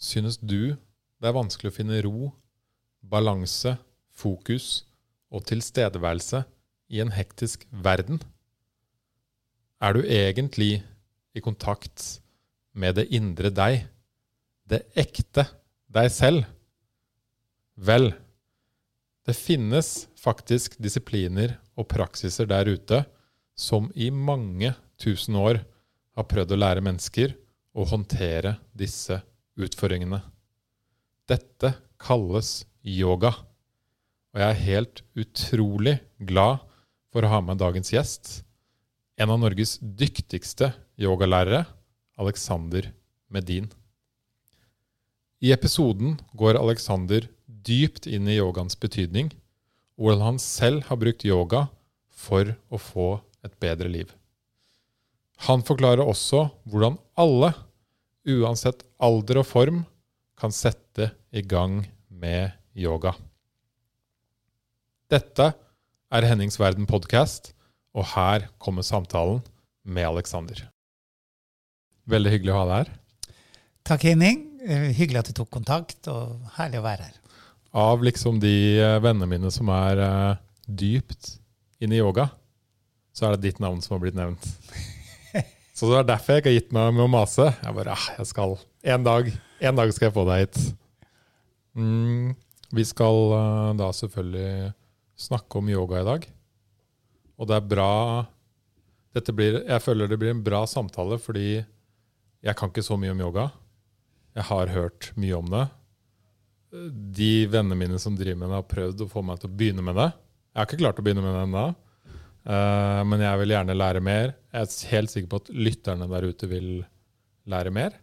Synes du det er vanskelig å finne ro, balanse, fokus og tilstedeværelse i en hektisk verden? Er du egentlig i kontakt med det indre deg, det ekte deg selv? Vel, det finnes faktisk disipliner og praksiser der ute som i mange tusen år har prøvd å lære mennesker å håndtere disse utfordringene. Dette kalles yoga. Og jeg er helt utrolig glad for å ha med dagens gjest, en av Norges dyktigste yogalærere, Alexander Medin. I episoden går Alexander dypt inn i yogaens betydning, og hvordan han selv har brukt yoga for å få et bedre liv. Han forklarer også hvordan alle, uansett alder og form, kan sette i gang med yoga. Dette er Hennings Verden podkast, og her kommer samtalen med Alexander. Veldig hyggelig å ha deg her. Takk, Henning. Eh, Hyggelig at du tok kontakt, og herlig å være her. Av liksom de eh, vennene mine som er eh, dypt inne i yoga, så er det ditt navn som har blitt nevnt. Så det er derfor jeg ikke har gitt meg med å mase. Jeg bare, ah, jeg skal, En dag en dag skal jeg få deg hit. Mm, vi skal uh, da selvfølgelig snakke om yoga i dag. Og det er bra blir, Jeg føler det blir en bra samtale, fordi jeg kan ikke så mye om yoga. Jeg har hørt mye om det. De vennene mine som driver med det, har prøvd å få meg til å begynne med det. Jeg har ikke klart å begynne med det ennå, uh, men jeg vil gjerne lære mer. Jeg er helt sikker på at lytterne der ute vil lære mer.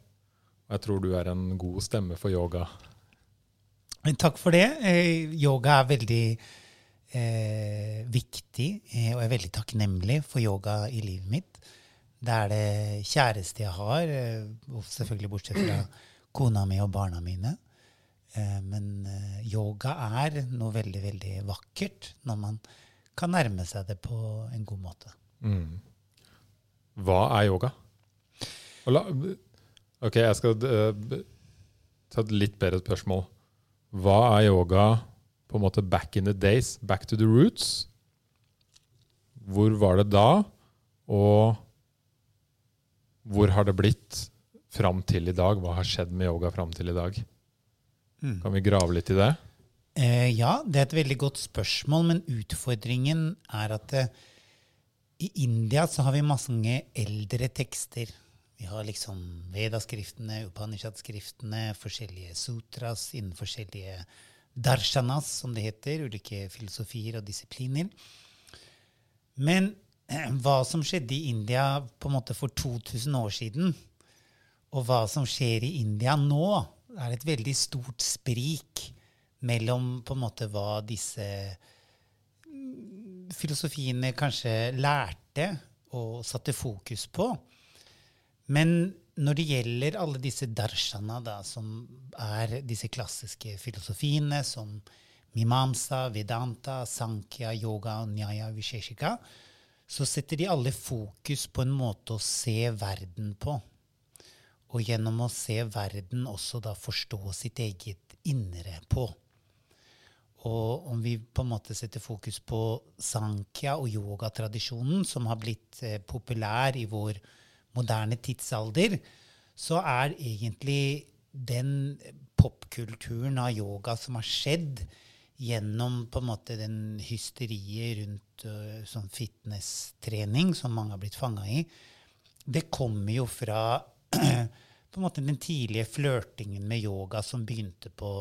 Og jeg tror du er en god stemme for yoga. Takk for det. Eh, yoga er veldig eh, viktig, eh, og jeg er veldig takknemlig for yoga i livet mitt. Det er det kjæreste jeg har, eh, selvfølgelig bortsett fra kona mi og barna mine. Eh, men yoga er noe veldig, veldig vakkert når man kan nærme seg det på en god måte. Mm. Hva er yoga? La, ok, jeg skal uh, ta et litt bedre spørsmål. Hva er yoga på en måte back in the days? Back to the roots? Hvor var det da? Og hvor har det blitt fram til i dag? Hva har skjedd med yoga fram til i dag? Mm. Kan vi grave litt i det? Eh, ja, det er et veldig godt spørsmål, men utfordringen er at eh, i India så har vi mange eldre tekster. Vi har liksom Vedaskriftene, Upanishad-skriftene, forskjellige sutras innen forskjellige darshanas, som det heter, ulike filosofier og disipliner. Men eh, hva som skjedde i India på en måte for 2000 år siden, og hva som skjer i India nå, er et veldig stort sprik mellom på en måte hva disse filosofiene kanskje lærte og satte fokus på. Men når det gjelder alle disse darshana, da, som er disse klassiske filosofiene, som mimamsa, vedanta, sankhya, yoga nyaya visheshika, så setter de alle fokus på en måte å se verden på. Og gjennom å se verden også da forstå sitt eget indre på. Og om vi på en måte setter fokus på sankhya og yogatradisjonen, som har blitt eh, populær i vår moderne tidsalder, så er egentlig den popkulturen av yoga som har skjedd gjennom på en måte den hysteriet rundt uh, sånn fitnesstrening som mange har blitt fanga i, det kommer jo fra på en måte den tidlige flørtingen med yoga som begynte på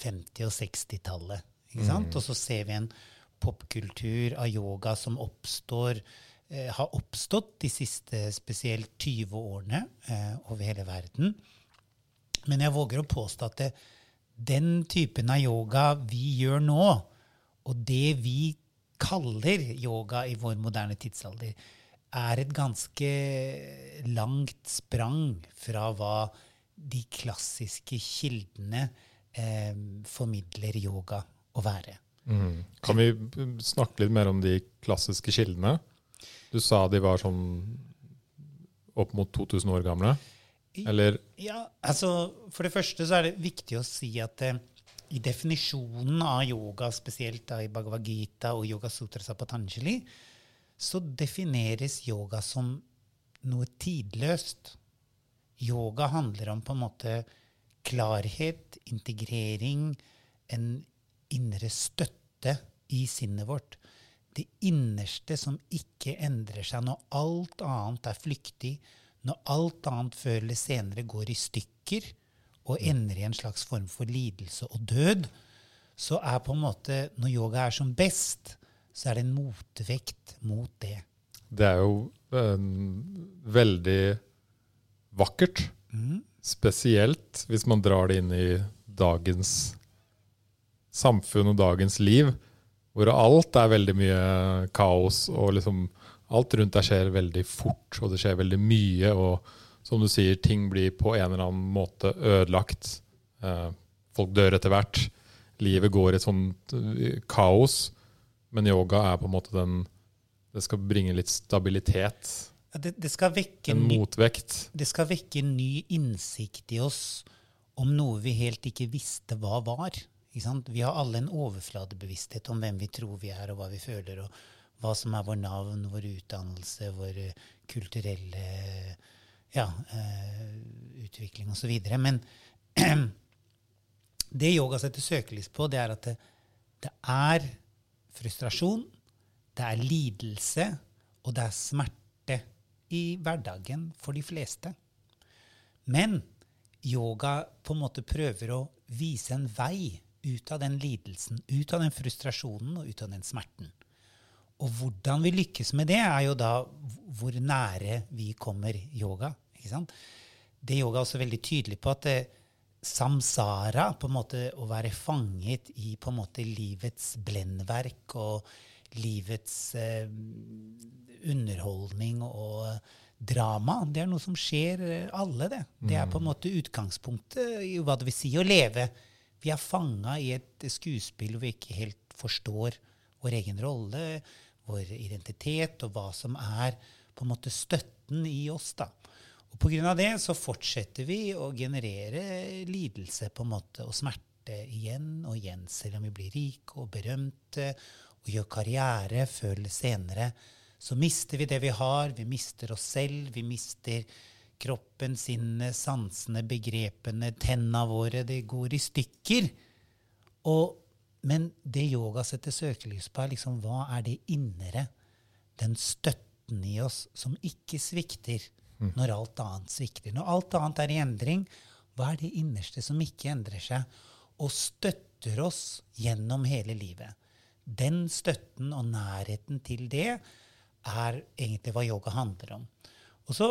50- og 60-tallet. Mm. Og så ser vi en popkultur av yoga som oppstår, eh, har oppstått de siste spesielt 20 årene eh, over hele verden. Men jeg våger å påstå at det, den typen av yoga vi gjør nå, og det vi kaller yoga i vår moderne tidsalder, er et ganske langt sprang fra hva de klassiske kildene eh, formidler yoga å være. Mm. Kan vi snakke litt mer om de klassiske kildene? Du sa de var sånn opp mot 2000 år gamle? Eller Ja, altså For det første så er det viktig å si at eh, i definisjonen av yoga, spesielt da i Bhagavad Gita og Yoga Sutrasa Patanjali, så defineres yoga som noe tidløst. Yoga handler om på en måte klarhet, integrering, en indre støtte i sinnet vårt. Det innerste som ikke endrer seg når alt annet er flyktig, når alt annet før eller senere går i stykker og ender i en slags form for lidelse og død, så er på en måte Når yoga er som best, så er det en motvekt mot det. det er jo um, veldig vakkert. Spesielt hvis man drar det inn i dagens samfunn og dagens liv, hvor alt er veldig mye kaos, og liksom alt rundt deg skjer veldig fort, og det skjer veldig mye, og som du sier, ting blir på en eller annen måte ødelagt. Eh, folk dør etter hvert. Livet går i et sånt eh, kaos, men yoga er på en måte den Det skal bringe litt stabilitet. Det, det, skal vekke En ny, det skal vekke ny innsikt i oss om noe vi helt ikke visste hva var. Vi har alle en overfladebevissthet om hvem vi tror vi er, og hva vi føler, og hva som er vår navn, vår utdannelse, vår eh, kulturelle ja, uh, utvikling osv. Men det yoga setter søkelys på, det er at det, det er frustrasjon, det er lidelse, og det er smerte i hverdagen for de fleste. Men yoga på en måte prøver å vise en vei ut av den lidelsen, ut av den frustrasjonen og ut av den smerten. Og hvordan vi lykkes med det, er jo da hvor nære vi kommer yoga. Det yoga er også veldig tydelig på at det, samsara, på en måte å være fanget i på en måte livets blendverk og livets eh, underholdning og drama, det er noe som skjer eh, alle, det. Det er på en måte utgangspunktet i hva det vil si å leve. Vi er fanga i et skuespill hvor vi ikke helt forstår vår egen rolle, vår identitet, og hva som er på en måte støtten i oss. da. Og Pga. det så fortsetter vi å generere lidelse på en måte, og smerte igjen og igjen, selv om vi blir rike og berømte og gjør karriere før eller senere. Så mister vi det vi har. Vi mister oss selv. Vi mister kroppen, sinnet, sansene, begrepene, tenna våre. Det går i stykker. Og, men det yoga setter søkelys på, er liksom hva er det indre? Den støtten i oss som ikke svikter når alt annet svikter. Når alt annet er i endring, hva er det innerste som ikke endrer seg, og støtter oss gjennom hele livet? Den støtten og nærheten til det er egentlig hva yoga handler om. Og så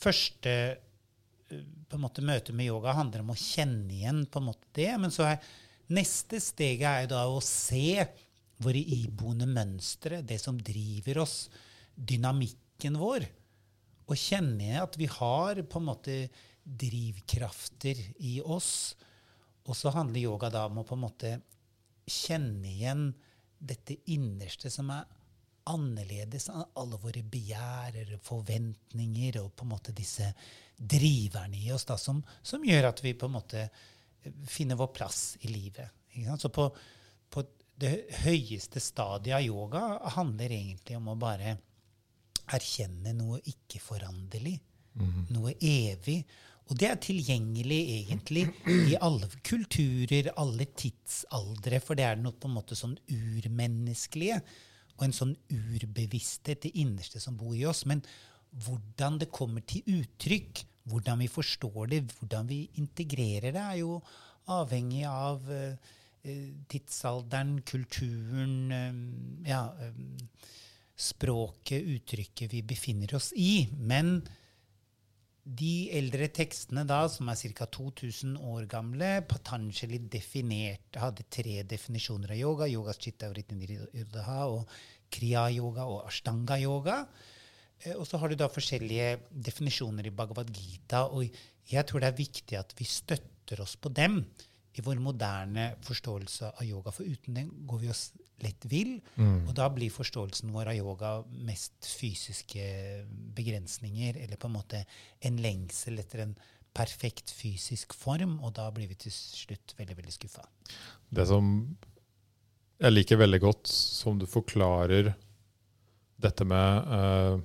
første eh, på en måte møte med yoga handler om å kjenne igjen på en måte det. Men så er neste steget er jo da å se våre iboende mønstre, det som driver oss, dynamikken vår. Og kjenne at vi har på en måte drivkrafter i oss. Og så handler yoga da om å på en måte kjenne igjen dette innerste som er annerledes enn alle våre begjær, forventninger og på en måte disse driverne i oss da, som, som gjør at vi på en måte finner vår plass i livet. Så på, på det høyeste stadiet av yoga handler egentlig om å bare erkjenne noe ikke-foranderlig, noe evig. Og det er tilgjengelig egentlig i alle kulturer, alle tidsaldre, for det er noe på en måte sånn urmenneskelige og en sånn urbevissthet, det innerste som bor i oss. Men hvordan det kommer til uttrykk, hvordan vi forstår det, hvordan vi integrerer det, er jo avhengig av eh, tidsalderen, kulturen, um, ja, um, språket, uttrykket vi befinner oss i. Men de eldre tekstene da, som er ca. 2000 år gamle, Patanjali definerte, hadde tre definisjoner av yoga. Yogas chitta og kriya-yoga og ashtanga-yoga. Eh, Og så har du da forskjellige definisjoner i Bhagavad Gita. Og jeg tror det er viktig at vi støtter oss på dem i vår moderne forståelse av yoga. For uten den går vi oss lett vill. Mm. Og da blir forståelsen vår av yoga mest fysiske begrensninger, eller på en måte en lengsel etter en perfekt fysisk form, og da blir vi til slutt veldig, veldig skuffa. Det som jeg liker veldig godt, som du forklarer dette med uh,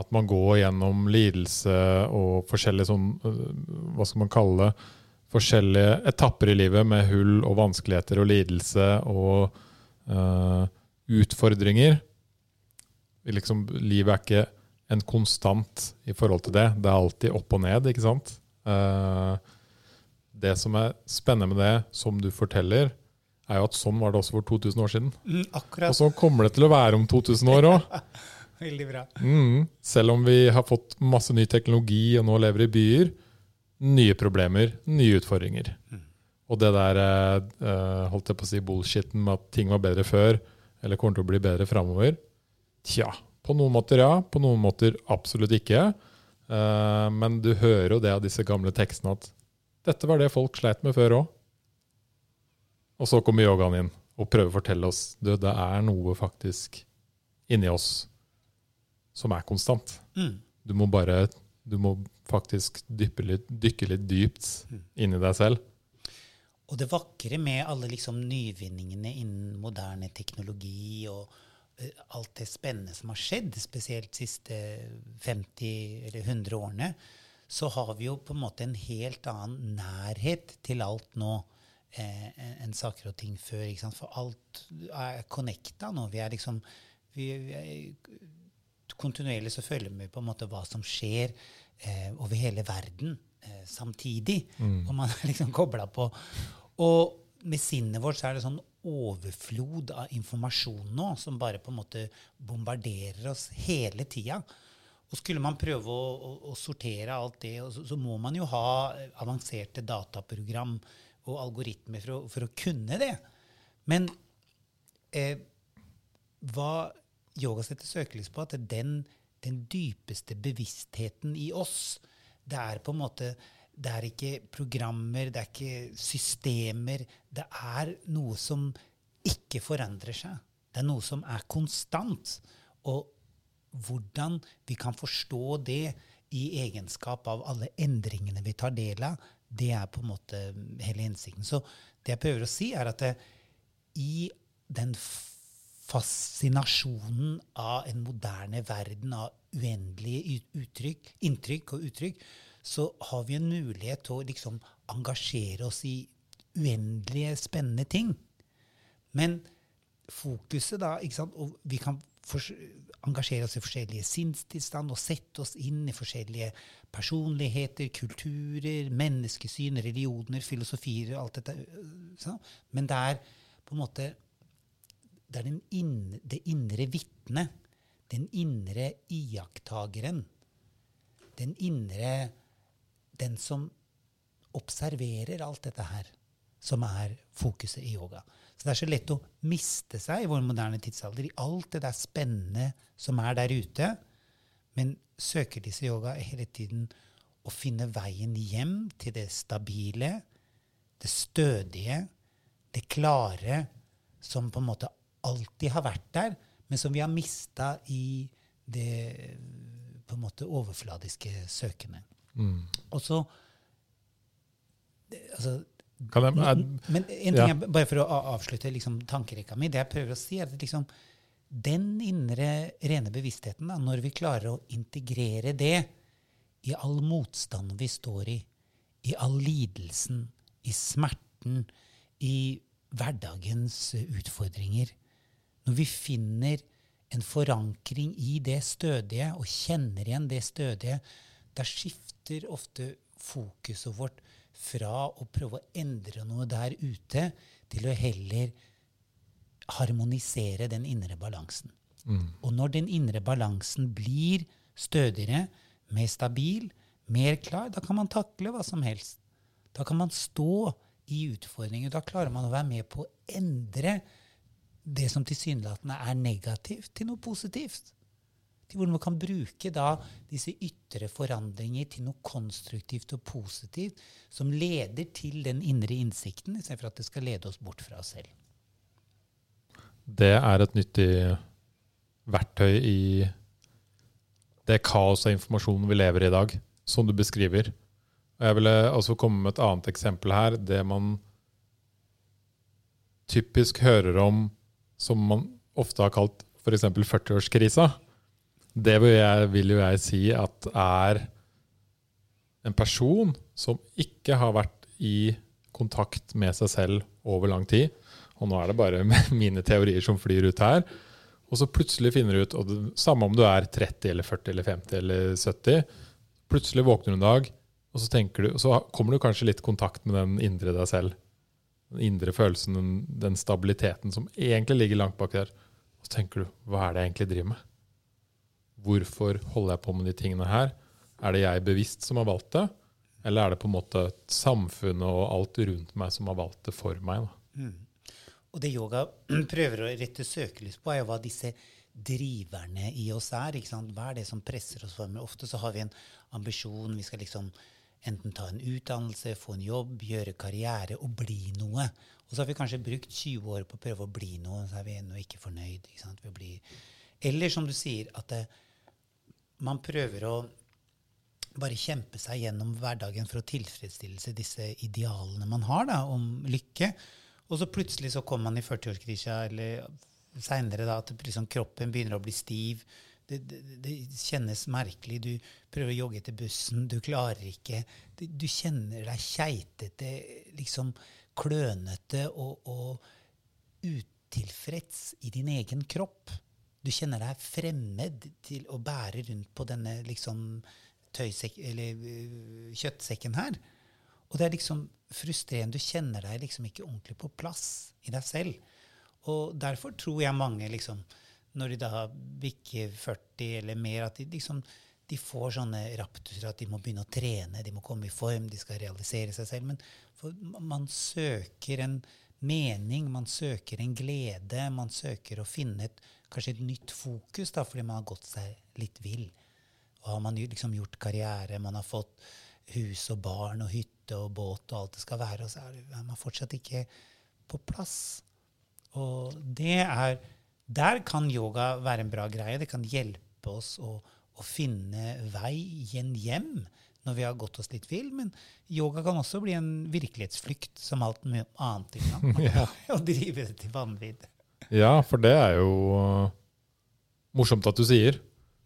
at man går gjennom lidelse og forskjellige sånn uh, Hva skal man kalle det? Forskjellige etapper i livet med hull og vanskeligheter og lidelse og uh, utfordringer. Liksom, livet er ikke en konstant i forhold til det. Det er alltid opp og ned, ikke sant? Uh, det som er spennende med det, som du forteller, er jo at sånn var det også for 2000 år siden. Mm, Og akkurat. sånn kommer det til å være om 2000 år òg. Veldig bra. Mm. Selv om vi har fått masse ny teknologi og nå lever i byer. Nye problemer, nye utfordringer. Og det der eh, eh, holdt jeg på å si bullshitten med at ting var bedre før, eller kommer til å bli bedre framover. Tja, på noen måter ja, på noen måter absolutt ikke. Eh, men du hører jo det av disse gamle tekstene at dette var det folk sleit med før òg. Og så kommer yogaen inn og prøver å fortelle oss du, det er noe faktisk inni oss som er konstant. Mm. Du må bare du må faktisk dykke litt, dykke litt dypt inni deg selv. Og det vakre med alle liksom nyvinningene innen moderne teknologi og eh, alt det spennende som har skjedd, spesielt de siste 50 eller 100 årene, så har vi jo på en måte en helt annen nærhet til alt nå eh, enn saker og ting før. For alt er connecta nå. Vi er liksom vi, vi er, Kontinuerlig så følger vi på en måte hva som skjer eh, over hele verden eh, samtidig. Og man er liksom kobla på. Og med sinnet vårt så er det sånn overflod av informasjon nå som bare på en måte bombarderer oss hele tida. Og skulle man prøve å, å, å sortere alt det, så, så må man jo ha avanserte dataprogram og algoritmer for å, for å kunne det. Men eh, hva yoga setter søkelys på, at den, den dypeste bevisstheten i oss, det er på en måte det er ikke programmer, det er ikke systemer. Det er noe som ikke forandrer seg. Det er noe som er konstant. Og hvordan vi kan forstå det i egenskap av alle endringene vi tar del av, det er på en måte hele hensikten. Så det jeg prøver å si, er at det, i den fascinasjonen av en moderne verden av uendelige uttrykk, inntrykk og uttrykk, så har vi en mulighet til å liksom engasjere oss i uendelige, spennende ting. Men fokuset da ikke sant, og Vi kan engasjere oss i forskjellige sinnstilstand og sette oss inn i forskjellige personligheter, kulturer, menneskesyn, religioner, filosofier og alt dette. sant? Men det er på en måte det er inn, det indre vitnet. den indre iakttageren, den indre Den som observerer alt dette her, som er fokuset i yoga. Så det er så lett å miste seg i vår moderne tidsalder i alt det der spennende som er der ute. Men søker disse yoga hele tiden å finne veien hjem til det stabile, det stødige, det klare, som på en måte alltid har vært der, men som vi har mista i det på en måte overfladiske søkende. Og så altså, jeg, er, men en ting ja. jeg, bare for å avslutte liksom, tankerekka mi, det jeg prøver å si, er at liksom, den indre rene bevisstheten, da, når vi klarer å integrere det i all motstanden vi står i, i all lidelsen, i smerten, i hverdagens utfordringer Når vi finner en forankring i det stødige og kjenner igjen det stødige, da skifter ofte fokuset vårt fra å prøve å endre noe der ute, til å heller harmonisere den indre balansen. Og når den indre balansen blir stødigere, mer stabil, mer klar, da kan man takle hva som helst. Da kan man stå i utfordringer. Da klarer man å være med på å endre det som tilsynelatende er negativt, til noe positivt. til hvordan man kan bruke da disse ytre forandringer til noe konstruktivt og positivt som leder til den indre innsikten, istedenfor at det skal lede oss bort fra oss selv. Det er et nyttig verktøy i det kaos av informasjon vi lever i i dag, som du beskriver. Og jeg ville også komme med et annet eksempel her. Det man typisk hører om som man ofte har kalt f.eks. 40-årskrisa. Det vil, jeg, vil jo jeg si at er en person som ikke har vært i kontakt med seg selv over lang tid. Og nå er det bare mine teorier som flyr ut her. Og så plutselig finner du ut, og det, samme om du er 30 eller 40 eller 50 eller 70, plutselig våkner du en dag, og så, du, så kommer du kanskje litt i kontakt med den indre deg selv. Den indre følelsen, den, den, stabiliteten som egentlig ligger langt bak der. Og så tenker du hva er det jeg egentlig driver med? Hvorfor holder jeg på med de tingene her? Er det jeg bevisst som har valgt det? Eller er det på en måte samfunnet og alt rundt meg som har valgt det for meg? Mm. Og det yoga prøver å rette søkelys på, er jo hva disse driverne i oss er. Hva er det som presser oss fremover? Ofte så har vi en ambisjon. Vi skal liksom enten ta en utdannelse, få en jobb, gjøre karriere og bli noe. Og så har vi kanskje brukt 20 år på å prøve å bli noe, så er vi ennå ikke fornøyd. Ikke eller som du sier, at det, man prøver å bare kjempe seg gjennom hverdagen for å tilfredsstille disse idealene man har da, om lykke. Og så plutselig så kommer man i 40-årskrisa eller seinere at liksom kroppen begynner å bli stiv. Det, det, det, kjennes merkelig. Du prøver å jogge til bussen, du klarer ikke. Du, du kjenner deg keitete, liksom klønete og, og utilfreds i din egen kropp. Du kjenner deg fremmed til å bære rundt på denne liksom tøysek, eller uh, kjøttsekken her. Og det er liksom frustrerende. Du kjenner deg liksom ikke ordentlig på plass i deg selv. Og derfor tror jeg mange, liksom, når de da bikker 40 eller mer, at de liksom de får sånne raptuser at de må begynne å trene, de må komme i form, de skal realisere seg selv. Men man søker en mening, man søker en glede, man søker å finne et, kanskje et nytt fokus da, fordi man har gått seg litt vill. Og har man liksom gjort karriere, man har fått hus og barn og hytte og båt og alt det skal være, og så er man fortsatt ikke på plass. Og det er Der kan yoga være en bra greie. Det kan hjelpe oss å, å finne vei igjen hjem når vi har gått oss litt vill. Men yoga kan også bli en virkelighetsflykt, som alt mye annet. ja. Og drive det til vanvidd. Ja, for det er jo morsomt at du sier.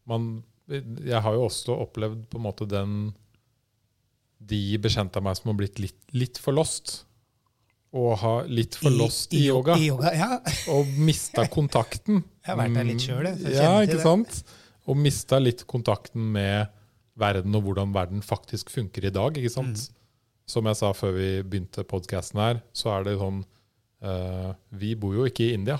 Man, jeg har jo også opplevd på en måte den de bekjente av meg som har blitt litt, litt for lost. Og har litt for lost i, i, yoga. I yoga ja. og mista kontakten. Jeg har vært der litt sjøl, Ja, ikke sant? Og mista litt kontakten med verden og hvordan verden faktisk funker i dag. ikke sant? Mm. Som jeg sa før vi begynte podkasten her, så er det sånn uh, Vi bor jo ikke i India.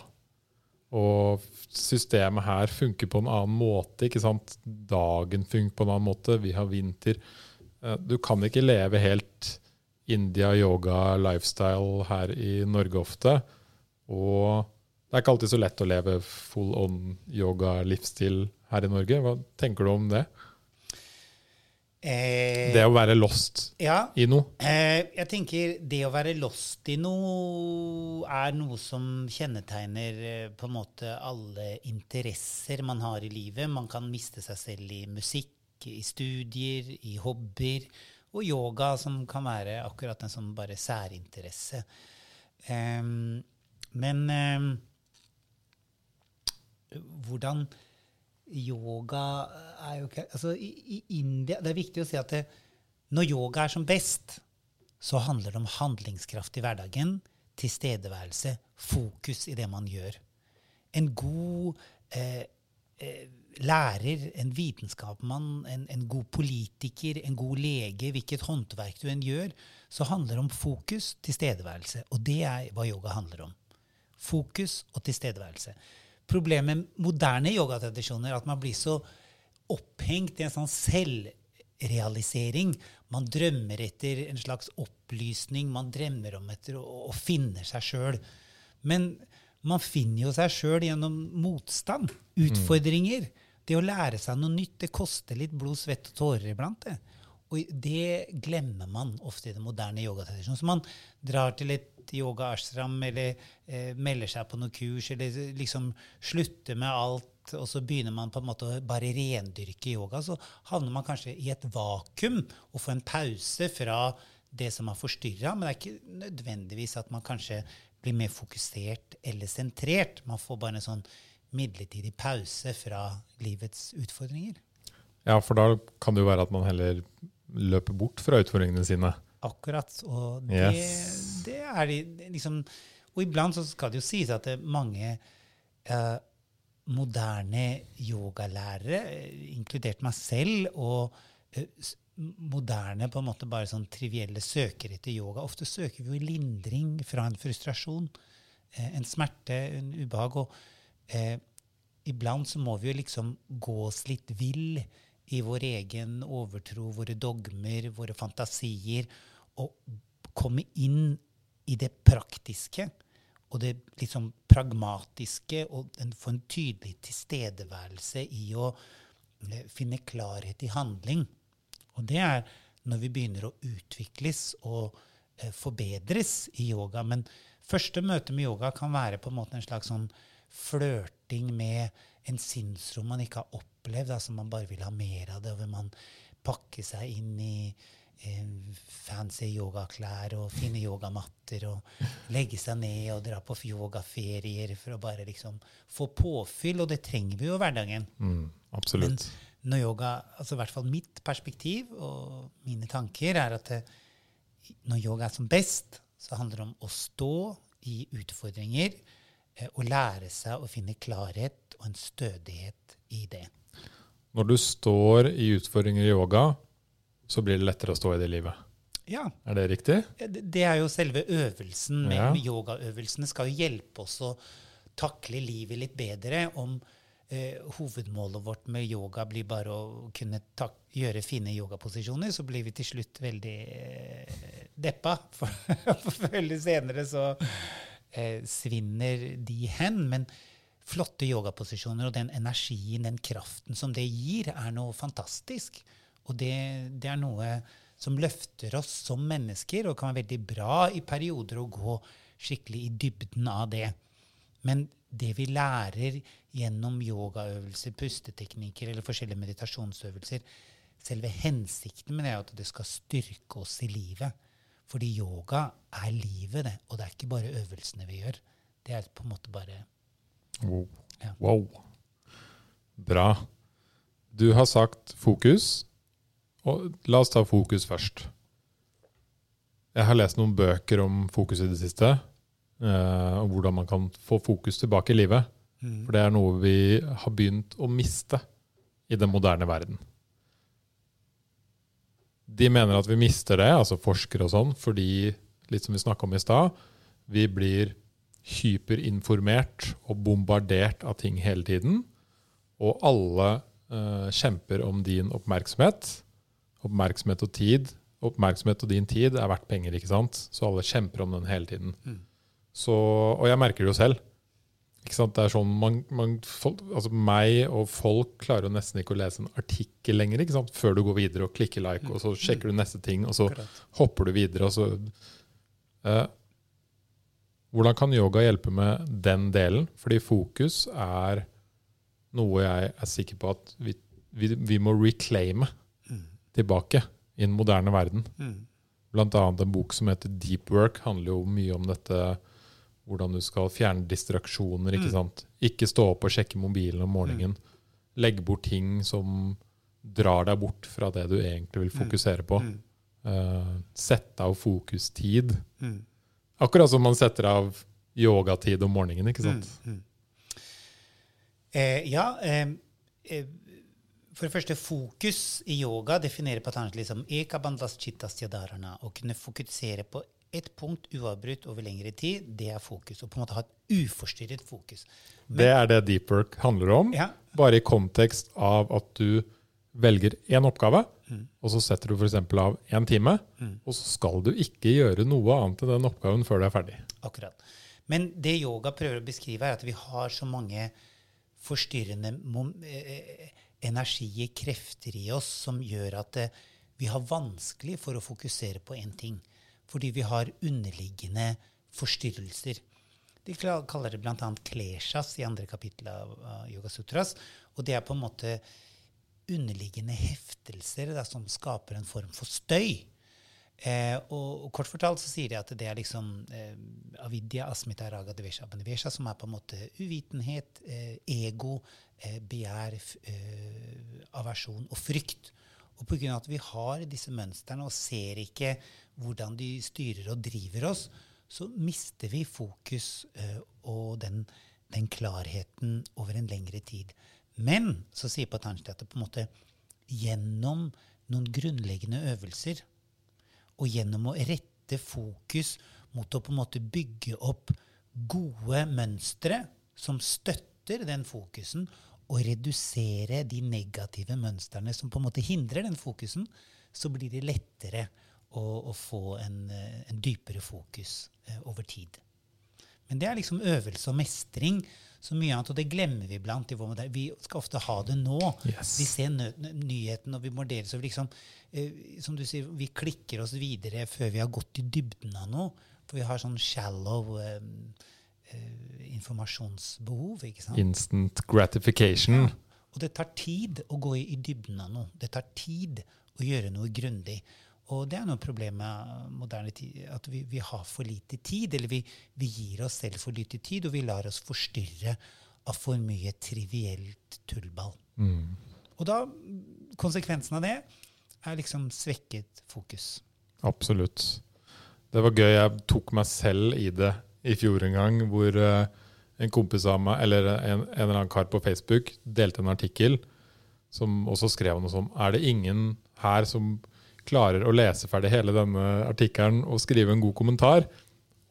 Og systemet her funker på en annen måte. ikke sant? Dagen funker på en annen måte. Vi har vinter. Uh, du kan ikke leve helt India, yoga, lifestyle her i Norge ofte. Og det er ikke alltid så lett å leve full on yoga-livsstil her i Norge. Hva tenker du om det? Eh, det å være lost ja, i noe? Eh, jeg tenker det å være lost i noe er noe som kjennetegner eh, på en måte alle interesser man har i livet. Man kan miste seg selv i musikk i studier, i hobbyer, og yoga, som kan være akkurat en sånn bare særinteresse. Um, men um, hvordan Yoga er jo Altså, i, i, India Det er viktig å si at det, når yoga er som best, så handler det om handlingskraft i hverdagen, tilstedeværelse, fokus i det man gjør. En god eh, eh, lærer, en vitenskapsmann, en, en, god politiker, en god lege, hvilket håndverk du enn gjør, så handler det om fokus, tilstedeværelse. Og det er hva yoga handler om. Fokus og tilstedeværelse. Problemet med moderne yogatradisjoner er at man blir så opphengt i en sånn selvrealisering. Man drømmer etter en slags opplysning. Man drømmer om etter å, å finne seg sjøl. Men man finner jo seg sjøl gjennom motstand, utfordringer. Mm. Det å lære seg noe nytt, det koster litt blod, svett og tårer iblant. det. Og det glemmer man ofte i den moderne yogatradisjonen. Så man drar til et yoga-ashram eller eh, melder seg på noe kurs eller liksom slutter med alt, og så begynner man på en måte å bare rendyrke yoga. Så havner man kanskje i et vakuum og får en pause fra det som har forstyrra. Men det er ikke nødvendigvis at man kanskje blir mer fokusert eller sentrert. Man får bare en sånn midlertidig pause fra livets utfordringer. Ja, for da kan det jo være at man heller løper bort fra utfordringene sine. Akkurat. Og det, Yes. det er de liksom Og iblant så skal det jo sies at det er mange eh, moderne yogalærere, inkludert meg selv, og eh, moderne på en måte bare sånn trivielle søkere etter yoga Ofte søker vi jo lindring fra en frustrasjon, eh, en smerte, en ubehag. og eh, iblant så må vi jo liksom gå oss litt vill i vår egen overtro, våre dogmer, våre fantasier, og komme inn i det praktiske og det liksom pragmatiske, og en, få en tydelig tilstedeværelse i å eh, finne klarhet i handling. Og det er når vi begynner å utvikles og eh, forbedres i yoga. Men første møte med yoga kan være på en måte en slags sånn flørting med en sinnsro man ikke har opplevd, altså man bare vil ha mer av det, vil man pakke seg inn i eh, fancy yogaklær og fine yogamatter og legge seg ned og dra på yogaferier for å bare liksom få påfyll, og det trenger vi jo i hverdagen. Mm, Men absolutt. når yoga, altså i hvert fall mitt perspektiv og mine tanker, er at det, når yoga er som best, så handler det om å stå i utfordringer eh, og lære seg å finne klarhet og en stødighet i det. Når du står i utfordringer i yoga, så blir det lettere å stå i det livet. Ja, Er det riktig? det det er jo selve øvelsen. Med, Ja. yogaøvelsene skal jo hjelpe oss å takle livet litt bedre om eh, hovedmålet vårt med yoga blir bare å kunne gjøre fine yogaposisjoner, så blir vi til slutt veldig eh, deppa. For, for veldig senere så eh, svinner de hen. Men flotte yogaposisjoner og den energien, den kraften som det gir, er noe fantastisk. Og det, det er noe som løfter oss som mennesker, og kan være veldig bra i perioder å gå skikkelig i dybden av det. Men det vi lærer gjennom yogaøvelser, pusteteknikker eller forskjellige meditasjonsøvelser, selve hensikten med det er at det skal styrke oss i livet. Fordi yoga er livet, det. Og det er ikke bare øvelsene vi gjør. Det er på en måte bare Wow. Ja. wow. Bra. Du har sagt fokus, og la oss ta fokus først. Jeg har lest noen bøker om fokus i det siste, eh, og hvordan man kan få fokus tilbake i livet. For det er noe vi har begynt å miste i den moderne verden. De mener at vi mister det, altså forskere og sånn, fordi, litt som vi snakka om i stad, vi blir hyperinformert og bombardert av ting hele tiden. Og alle eh, kjemper om din oppmerksomhet. Oppmerksomhet og tid. Oppmerksomhet og din tid er verdt penger, ikke sant? Så alle kjemper om den hele tiden. Så, og jeg merker det jo selv. Ikke sant? Det er sånn man, man, folk, altså meg og folk klarer jo nesten ikke å lese en artikkel lenger ikke sant? før du går videre og klikker like, og så sjekker du neste ting, og så hopper du videre. Og så, eh, hvordan kan yoga hjelpe med den delen? Fordi fokus er noe jeg er sikker på at vi, vi, vi må reclaime tilbake i den moderne verden. Mm. Blant annet en bok som heter Deep Work, handler jo mye om dette hvordan du skal fjerne distraksjoner. Ikke sant? Ikke stå opp og sjekke mobilen om morgenen. Legg bort ting som drar deg bort fra det du egentlig vil fokusere på. Mm. Eh, sette av fokustid. Mm. Akkurat som man setter av yogatid om morgenen. ikke sant? Mm. Eh, ja. Eh, for det første, fokus i yoga definerer på et liksom. Å kunne fokusere på ett punkt uavbrutt over lengre tid, det er fokus. Og på en måte ha et uforstyrret fokus. Det er det deep work handler om. Ja, Bare i kontekst av at du velger én oppgave, og så setter du f.eks. av én time, og så skal du ikke gjøre noe annet enn den oppgaven før du er ferdig. akkurat. Men det yoga prøver å beskrive, er at vi har så mange forstyrrende eh, energier, krefter i oss, som gjør at eh, vi har vanskelig for å fokusere på én ting. Fordi vi har underliggende forstyrrelser. De kaller det bl.a. kleshas i andre kapittel av Yoga Sutras. Og det er på en måte underliggende heftelser da, som skaper en form for støy. Eh, og, og kort fortalt så sier de at det er liksom eh, avidya, asmita, raga, devesha, abanivesha, som er på en måte uvitenhet, eh, ego, eh, begjær, eh, aversjon og frykt. Og pga. at vi har disse mønstrene og ser ikke hvordan de styrer og driver oss, så mister vi fokus uh, og den, den klarheten over en lengre tid. Men så sier Patanjali at det på en måte gjennom noen grunnleggende øvelser og gjennom å rette fokus mot å på en måte bygge opp gode mønstre som støtter den fokusen, og redusere de negative mønstrene som på en måte hindrer den fokusen, så blir det lettere å, å få en, eh, en dypere fokus eh, over tid. Men det er liksom øvelse og mestring så mye annet, og det glemmer vi blant. i vår modell. Vi skal ofte ha det nå. Yes. Vi ser nyheten, og vi så vi liksom, eh, Som du sier, vi klikker oss videre før vi har gått i dybden av noe. For vi har sånn shallow eh, informasjonsbehov. ikke sant? Instant gratification. Og det tar tid å gå i, i dybden av noe. Det tar tid å gjøre noe grundig. Og det er noe problem med moderne tid, at vi, vi har for lite tid. Eller vi, vi gir oss selv for lite tid, og vi lar oss forstyrre av for mye trivielt tullball. Og da, konsekvensen av det er liksom svekket fokus. Absolutt. Det var gøy. Jeg tok meg selv i det i fjor en gang, hvor eh, en kompis av meg, eller en, en eller annen kar på Facebook, delte en artikkel som også skrev noe som Er det ingen her som klarer å lese ferdig hele denne artikkelen og skrive en god kommentar?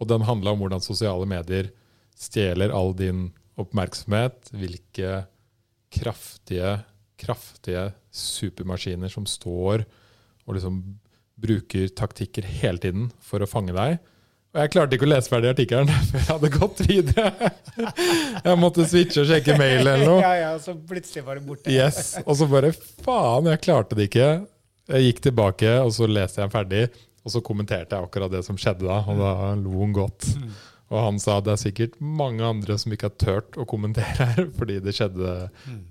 Og den handla om hvordan sosiale medier stjeler all din oppmerksomhet. Hvilke kraftige, kraftige supermaskiner som står og liksom bruker taktikker hele tiden for å fange deg. Og jeg klarte ikke å lese ferdig artikkelen før jeg hadde gått videre. Jeg måtte switche og sjekke mail eller noe. ja, ja, så plutselig var det borte. Yes, Og så bare faen, jeg klarte det ikke. Jeg gikk tilbake, og så leste jeg den ferdig. Og så kommenterte jeg akkurat det som skjedde da, og da lo hun godt. Og han sa det er sikkert mange andre som ikke har turt å kommentere her, fordi det skjedde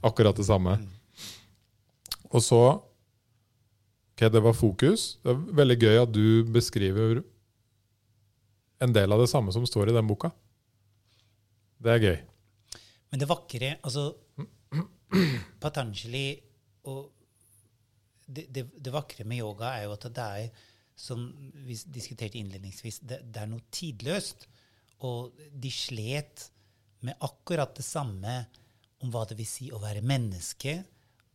akkurat det samme. Og så Ok, det var fokus. Det er veldig gøy at du beskriver en del av det samme som står i den boka. Det er gøy. Men det vakre Altså, Patanjali og det, det, det vakre med yoga er jo at det er, som vi diskuterte innledningsvis, det, det er noe tidløst. Og de slet med akkurat det samme om hva det vil si å være menneske,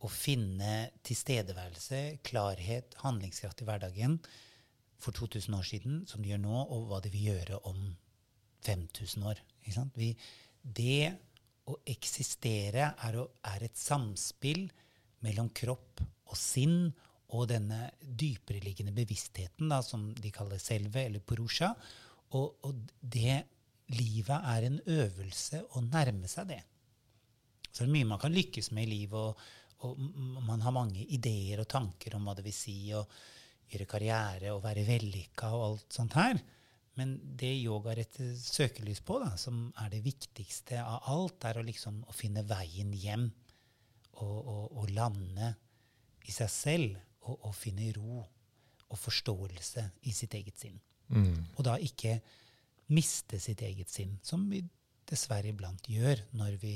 å finne tilstedeværelse, klarhet, handlingskraft i hverdagen for 2000 år siden, som de gjør nå, og hva de vil gjøre om 5000 år. Vi, det å eksistere er, å, er et samspill mellom kropp og sinn og denne dypereliggende bevisstheten, da, som de kaller selve, eller purusha. Og, og det livet er en øvelse å nærme seg det. Så det er mye man kan lykkes med i livet, og, og man har mange ideer og tanker om hva det vil si å gjøre karriere og være vellykka og alt sånt her. Men det yoga retter søkelys på, da, som er det viktigste av alt, er å, liksom, å finne veien hjem og, og, og lande i seg selv og, og finne ro og forståelse i sitt eget sinn. Og da ikke miste sitt eget sinn, som vi dessverre iblant gjør når vi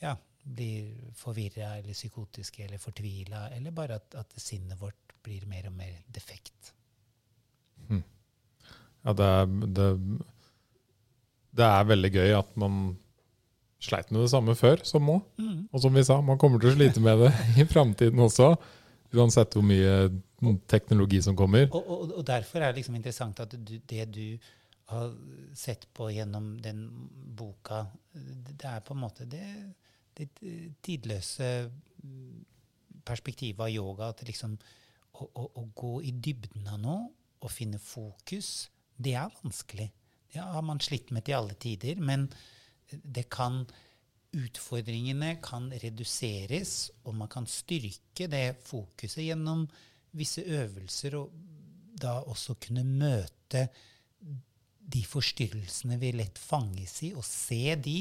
ja, blir forvirra eller psykotiske eller fortvila, eller bare at, at sinnet vårt blir mer og mer defekt. Ja, det er, det, det er veldig gøy at man sleit med det samme før som nå. Og som vi sa, man kommer til å slite med det i framtiden også. Uansett hvor mye teknologi som kommer. Og, og, og derfor er det liksom interessant at du, det du har sett på gjennom den boka, det er på en måte det, det tidløse mm, perspektivet av yoga. At liksom å, å, å gå i dybden av noe og finne fokus, det er vanskelig. Det har man slitt med til alle tider. Men det kan utfordringene kan reduseres, og man kan styrke det fokuset gjennom visse øvelser, og da også kunne møte de forstyrrelsene vi lett fanges i, og se de,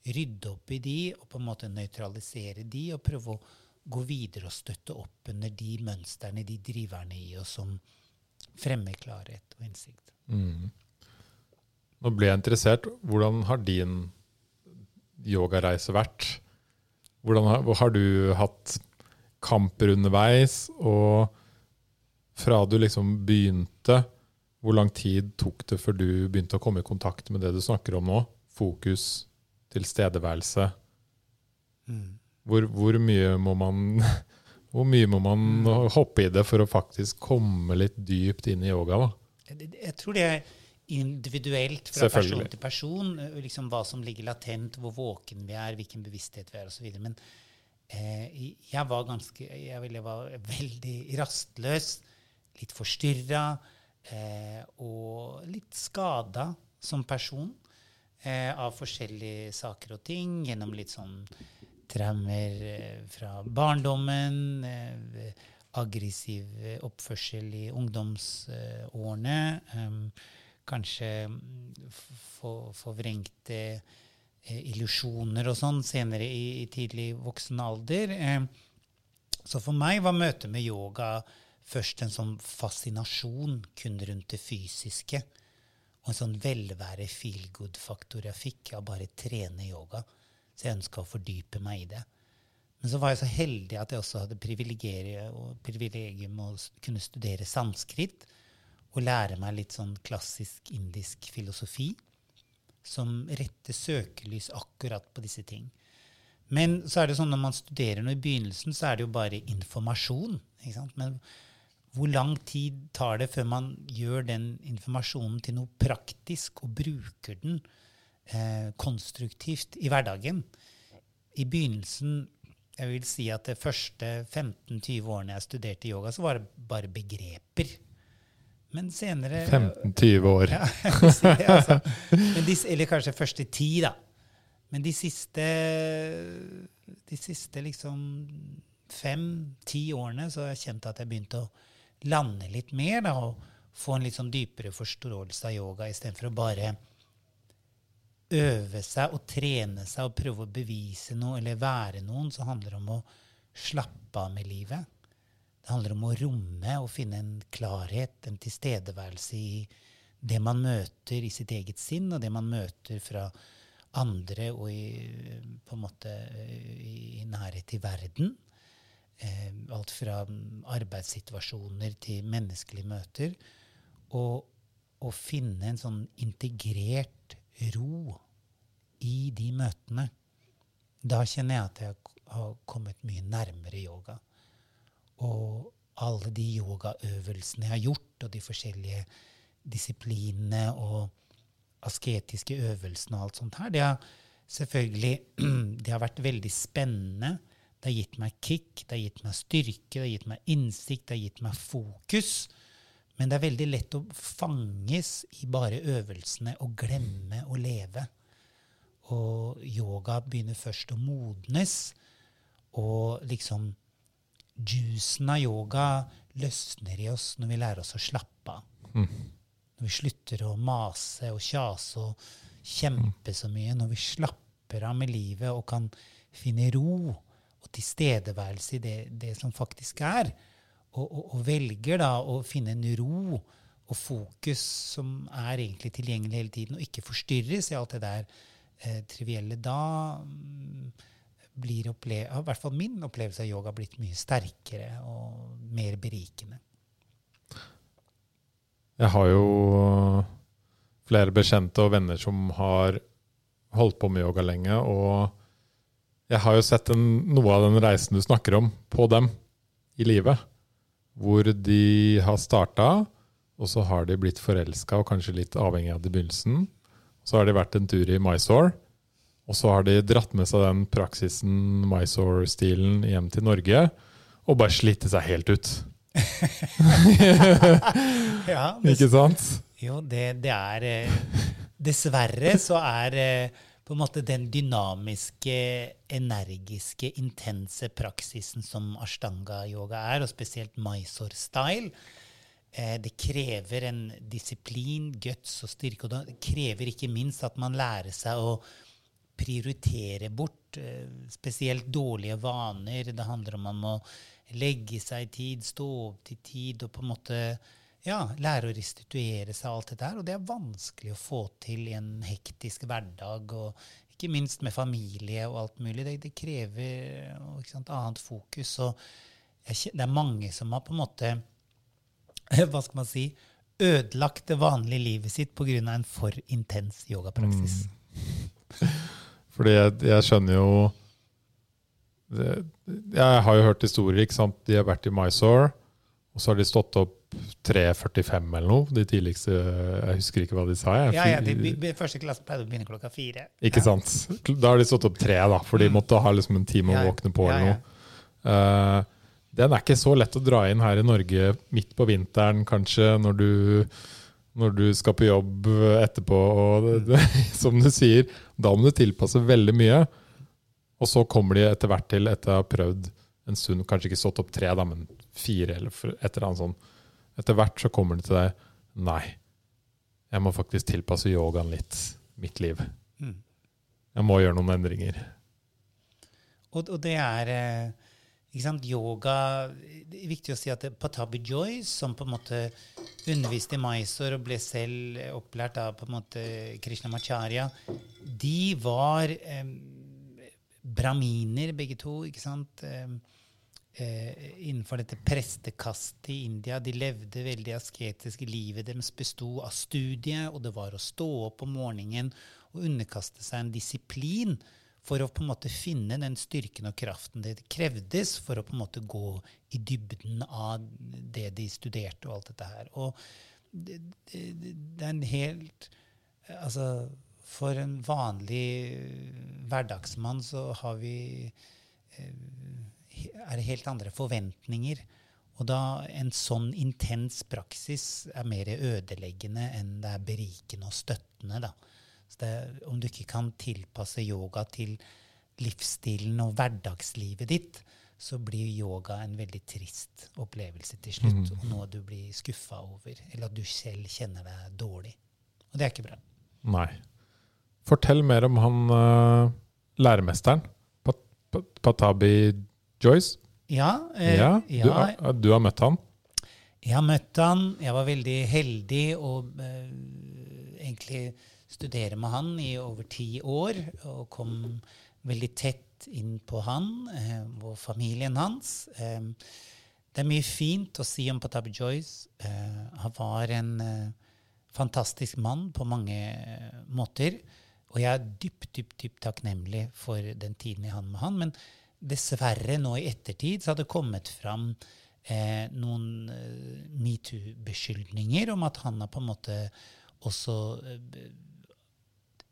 rydde opp i de, og på en måte nøytralisere de, og prøve å gå videre og støtte opp under de mønstrene, de driverne i oss som fremmer klarhet og innsikt. Mm. Nå ble jeg interessert. Hvordan har din yogareise vært? Hvordan har, har du hatt kamper underveis? Og fra du liksom begynte, hvor lang tid tok det før du begynte å komme i kontakt med det du snakker om nå? Fokus, tilstedeværelse. Mm. Hvor, hvor, mye må man hvor mye må man mm. hoppe i det for å faktisk komme litt dypt inn i yoga? da? Jeg, jeg tror det er individuelt fra person til person. Liksom hva som ligger latent, hvor våken vi er, hvilken bevissthet vi er osv. Men eh, jeg var ganske jeg, jeg var veldig rastløs, litt forstyrra eh, og litt skada som person eh, av forskjellige saker og ting. Gjennom litt sånn traumer eh, fra barndommen. Eh, aggressiv oppførsel i ungdomsårene. Kanskje forvrengte eh, illusjoner og sånn senere i, tidlig voksen alder. Eh, så for meg var møtet med yoga først en sånn fascinasjon kun rundt det fysiske. Og en sånn velvære feel good-faktor jeg fikk av bare trene yoga. Så jeg ønska å fordype meg i det. Men så var jeg så heldig at jeg også hadde privilegium å kunne studere sanskrit og lære meg litt sånn klassisk indisk filosofi som retter søkelys akkurat på disse ting. Men så er det sånn når man studerer noe i begynnelsen, så er det jo bare informasjon. Men hvor lang tid tar det før man gjør den informasjonen til noe praktisk og bruker den eh, konstruktivt i hverdagen? I begynnelsen jeg vil si at de første 15-20 årene jeg studerte yoga, så var det bare begreper. Men senere 15-20 år. Ja, altså. de, eller kanskje første ti, da. Men de siste, de siste liksom fem-ti årene så har jeg kjent at jeg begynte å lande litt mer da, og få en litt sånn dypere forståelse av yoga istedenfor å bare øve seg og trene seg og prøve å bevise noe eller være noen, så handler det om å slappe av med livet. Det handler om å romme og finne en klarhet, en tilstedeværelse i det man møter i sitt eget sinn, og det man møter fra andre og i, på en måte i nærhet til verden. Eh, alt fra arbeidssituasjoner til menneskelige møter. Og å finne en sånn integrert ro i de møtene. Da kjenner jeg at jeg har kommet mye nærmere yoga. Og alle de yogaøvelsene jeg har gjort, og de forskjellige disiplinene og asketiske øvelsene og alt sånt her, det har selvfølgelig det har vært veldig spennende. Det har gitt meg kick, det har gitt meg styrke, det har gitt meg innsikt, det har gitt meg fokus. Men det er veldig lett å fanges i bare øvelsene og glemme å leve. Og yoga begynner først å modnes, og liksom juicen av yoga løsner i oss når vi lærer oss å slappe av. Mm. Når vi slutter å mase og kjase og kjempe så mye. Når vi slapper av med livet og kan finne ro og tilstedeværelse i det, det som faktisk er. Og, og, og, velger da å finne en ro og fokus som er egentlig tilgjengelig hele tiden, og ikke forstyrres i alt det der eh, trivielle. Da blir blir i hvert fall min opplevelse av yoga blitt mye sterkere og mer berikende. Jeg har jo flere bekjente og venner som har holdt på med yoga lenge. Og jeg har jo sett en, noe av den reisen du snakker om, på dem i livet. Hvor de har starta, og så har de blitt forelska og kanskje litt avhengig av det i begynnelsen. Så har de vært en tur i Mysore. Og så har de dratt med seg den praksisen, Mysore-stilen, hjem til Norge og bare slitt seg helt ut. ja, Ikke sant? Jo, det, det, er eh, Dessverre så er eh, på en måte den dynamiske, energiske, intense praksisen som ashtanga-yoga er, og spesielt Mysore-style. Eh, det krever en disiplin, guts og styrke. Og det krever ikke minst at man lærer seg å prioritere bort eh, spesielt dårlige vaner. Det handler om man må legge seg i tid, stå opp til tid og på en måte ja, lære å restituere seg alt dette her. Og det er vanskelig å få til i en hektisk hverdag, og ikke minst med familie og alt mulig. Det, det krever sant, annet fokus. Og det er mange som har på en måte Hva skal man si? Ødelagt det vanlige livet sitt pga. en for intens yogapraksis. Mm. Fordi jeg, jeg, skjønner jo det, Jeg har jo hørt historier. ikke sant? De har vært i Mysore, og så har de stått opp 3.45 eller noe. De tidligste Jeg husker ikke hva de sa. Jeg. Ja, ja, de, Første klasse pleide å begynne klokka fire. Ikke ja. sant? Da har de stått opp tre, da, for de mm. måtte ha liksom en time å våkne på. eller noe. Uh, den er ikke så lett å dra inn her i Norge midt på vinteren, kanskje, når du, når du skal på jobb etterpå. Og det, det, som du sier, da må du tilpasse veldig mye. Og så kommer de etter hvert til, etter å ha prøvd en stund, kanskje ikke stått opp tre, da, men fire eller et eller annet sånt etter hvert så kommer det til deg Nei, jeg må faktisk tilpasse yogaen litt mitt liv. Mm. Jeg må gjøre noen endringer. Og, og det er eh, ikke sant, yoga Det er viktig å si at Patabi Joy, som på en måte underviste i Mysore og ble selv opplært av på en måte Krishna Macharya, de var eh, braminer, begge to. ikke sant? Eh, innenfor dette prestekastet i India. De levde veldig asketisk. Livet deres besto av studiet, og det var å stå opp om morgenen og underkaste seg en disiplin for å på en måte finne den styrken og kraften det krevdes for å på en måte gå i dybden av det de studerte og alt dette her. Og det, det, det er en helt Altså, for en vanlig hverdagsmann så har vi eh, er helt andre forventninger. Og da en sånn intens praksis er mer ødeleggende enn det er berikende og støttende. da. Det, om du ikke kan tilpasse yoga til livsstilen og hverdagslivet ditt, så blir yoga en veldig trist opplevelse til slutt. Mm. Og noe du blir skuffa over, eller at du selv kjenner deg dårlig. Og det er ikke bra. Nei. Fortell mer om han uh, læremesteren. Pat Patabi Joyce? Ja. Eh, ja, du, har, du, har, møtt han? Jeg har møtt han. Jeg var veldig heldig å eh, egentlig studere med han i over ti år. Og kom veldig tett inn på han eh, og familien hans. Eh, det er mye fint å si om Patab Joyce. Eh, han var en eh, fantastisk mann på mange måter. Og jeg er dypt, dypt, dypt takknemlig for den tiden jeg hadde med han. Men dessverre nå i ettertid så har det kommet fram eh, noen eh, metoo-beskyldninger om at han har på en måte også eh,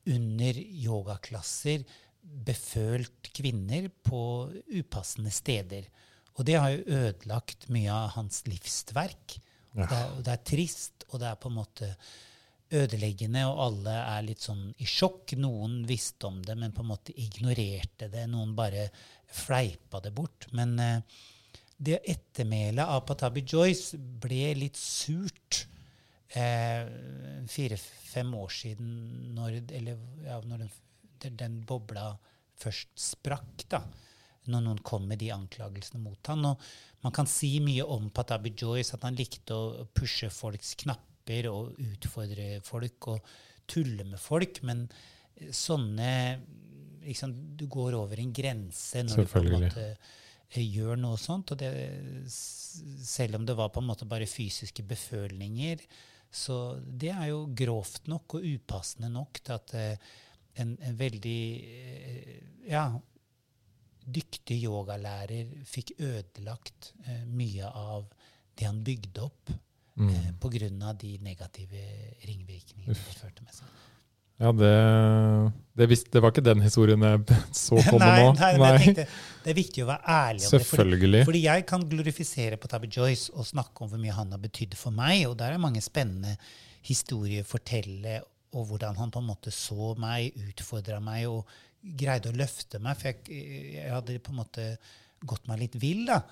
under yogaklasser befølt kvinner på upassende steder. Og det har jo ødelagt mye av hans livsverk. Ja. Det, er, det er trist, og det er på en måte ødeleggende, og alle er litt sånn i sjokk. Noen visste om det, men på en måte ignorerte det. Noen bare fleipa det bort. Men eh, det ettermælet av Patabi Joyce ble litt surt eh, fire-fem år siden, når, eller, ja, når den, den, bobla først sprakk. da, Når noen kom med de anklagelsene mot han. Og man kan si mye om Patabi Joyce, at han likte å pushe folks knapper og utfordre folk og tulle med folk. Men sånne liksom, Du går over en grense når du på en måte eh, gjør noe sånt. Og det, selv om det var på en måte bare fysiske befølninger, så det er jo grovt nok og upassende nok til at eh, en, en veldig eh, ja, dyktig yogalærer fikk ødelagt mye av det han bygde opp mm. eh, pga. de negative ringvirkningene det førte med seg. Ja, det, det, visste, det, var ikke den historien jeg så komme nei, nå. Nei, nei. Tenkte, det er viktig å være ærlig om Selvfølgelig. det. Fordi, fordi, jeg kan glorifisere på Tabby Joyce og snakke om hvor mye han har betydd for meg, og der er mange spennende historier å fortelle og hvordan han på en måte så meg, utfordra meg og greide å løfte meg. For jeg, jeg hadde på en måte gått meg litt vill, da.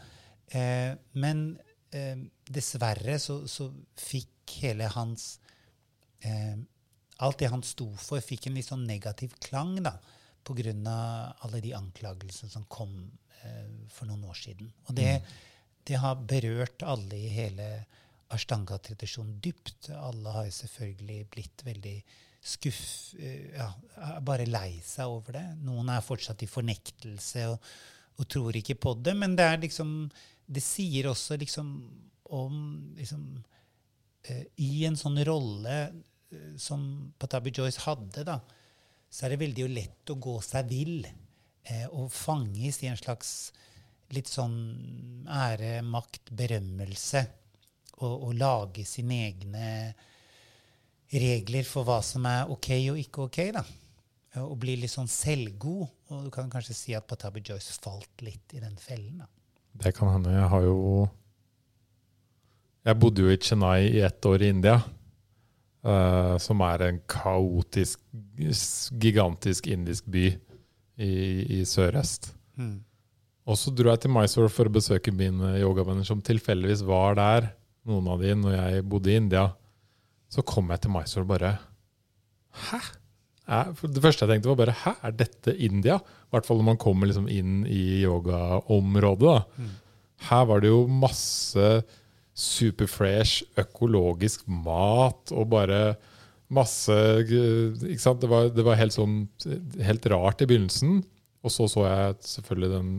Eh, men eh, dessverre så, så, fikk hele hans eh, Alt det han sto for, fikk en litt sånn negativ klang da, pga. alle de anklagelsene som kom eh, for noen år siden. Og det, mm. det har berørt alle i hele Ashtanga-tradisjonen dypt. Alle har selvfølgelig blitt veldig skuff... Eh, ja, bare lei seg over det. Noen er fortsatt i fornektelse og, og tror ikke på det. Men det er liksom Det sier også liksom om liksom, uh, I en sånn rolle som Patabi Joyce hadde, da, så er det veldig lett å gå seg vill eh, og fanges i en slags litt sånn ære, makt, berømmelse. Og, og lage sine egne regler for hva som er ok og ikke ok. da. Og bli litt sånn selvgod. Og du kan kanskje si at Patabi Joyce falt litt i den fellen. da. Det kan hende. Jeg har jo Jeg bodde jo i Chennai i ett år i India. Uh, som er en kaotisk, gigantisk indisk by i, i sørøst. Mm. Og så dro jeg til Mysore for å besøke mine yogavenner som tilfeldigvis var der, noen av de, når jeg bodde i India. Så kom jeg til Mysore og bare Hæ? det første jeg tenkte, var bare Hæ, er dette India? I hvert fall når man kommer liksom inn i yogaområdet. Mm. Her var det jo masse superfresh økologisk mat og bare masse ikke sant? Det var, det var helt, sånn, helt rart i begynnelsen. Og så så jeg selvfølgelig den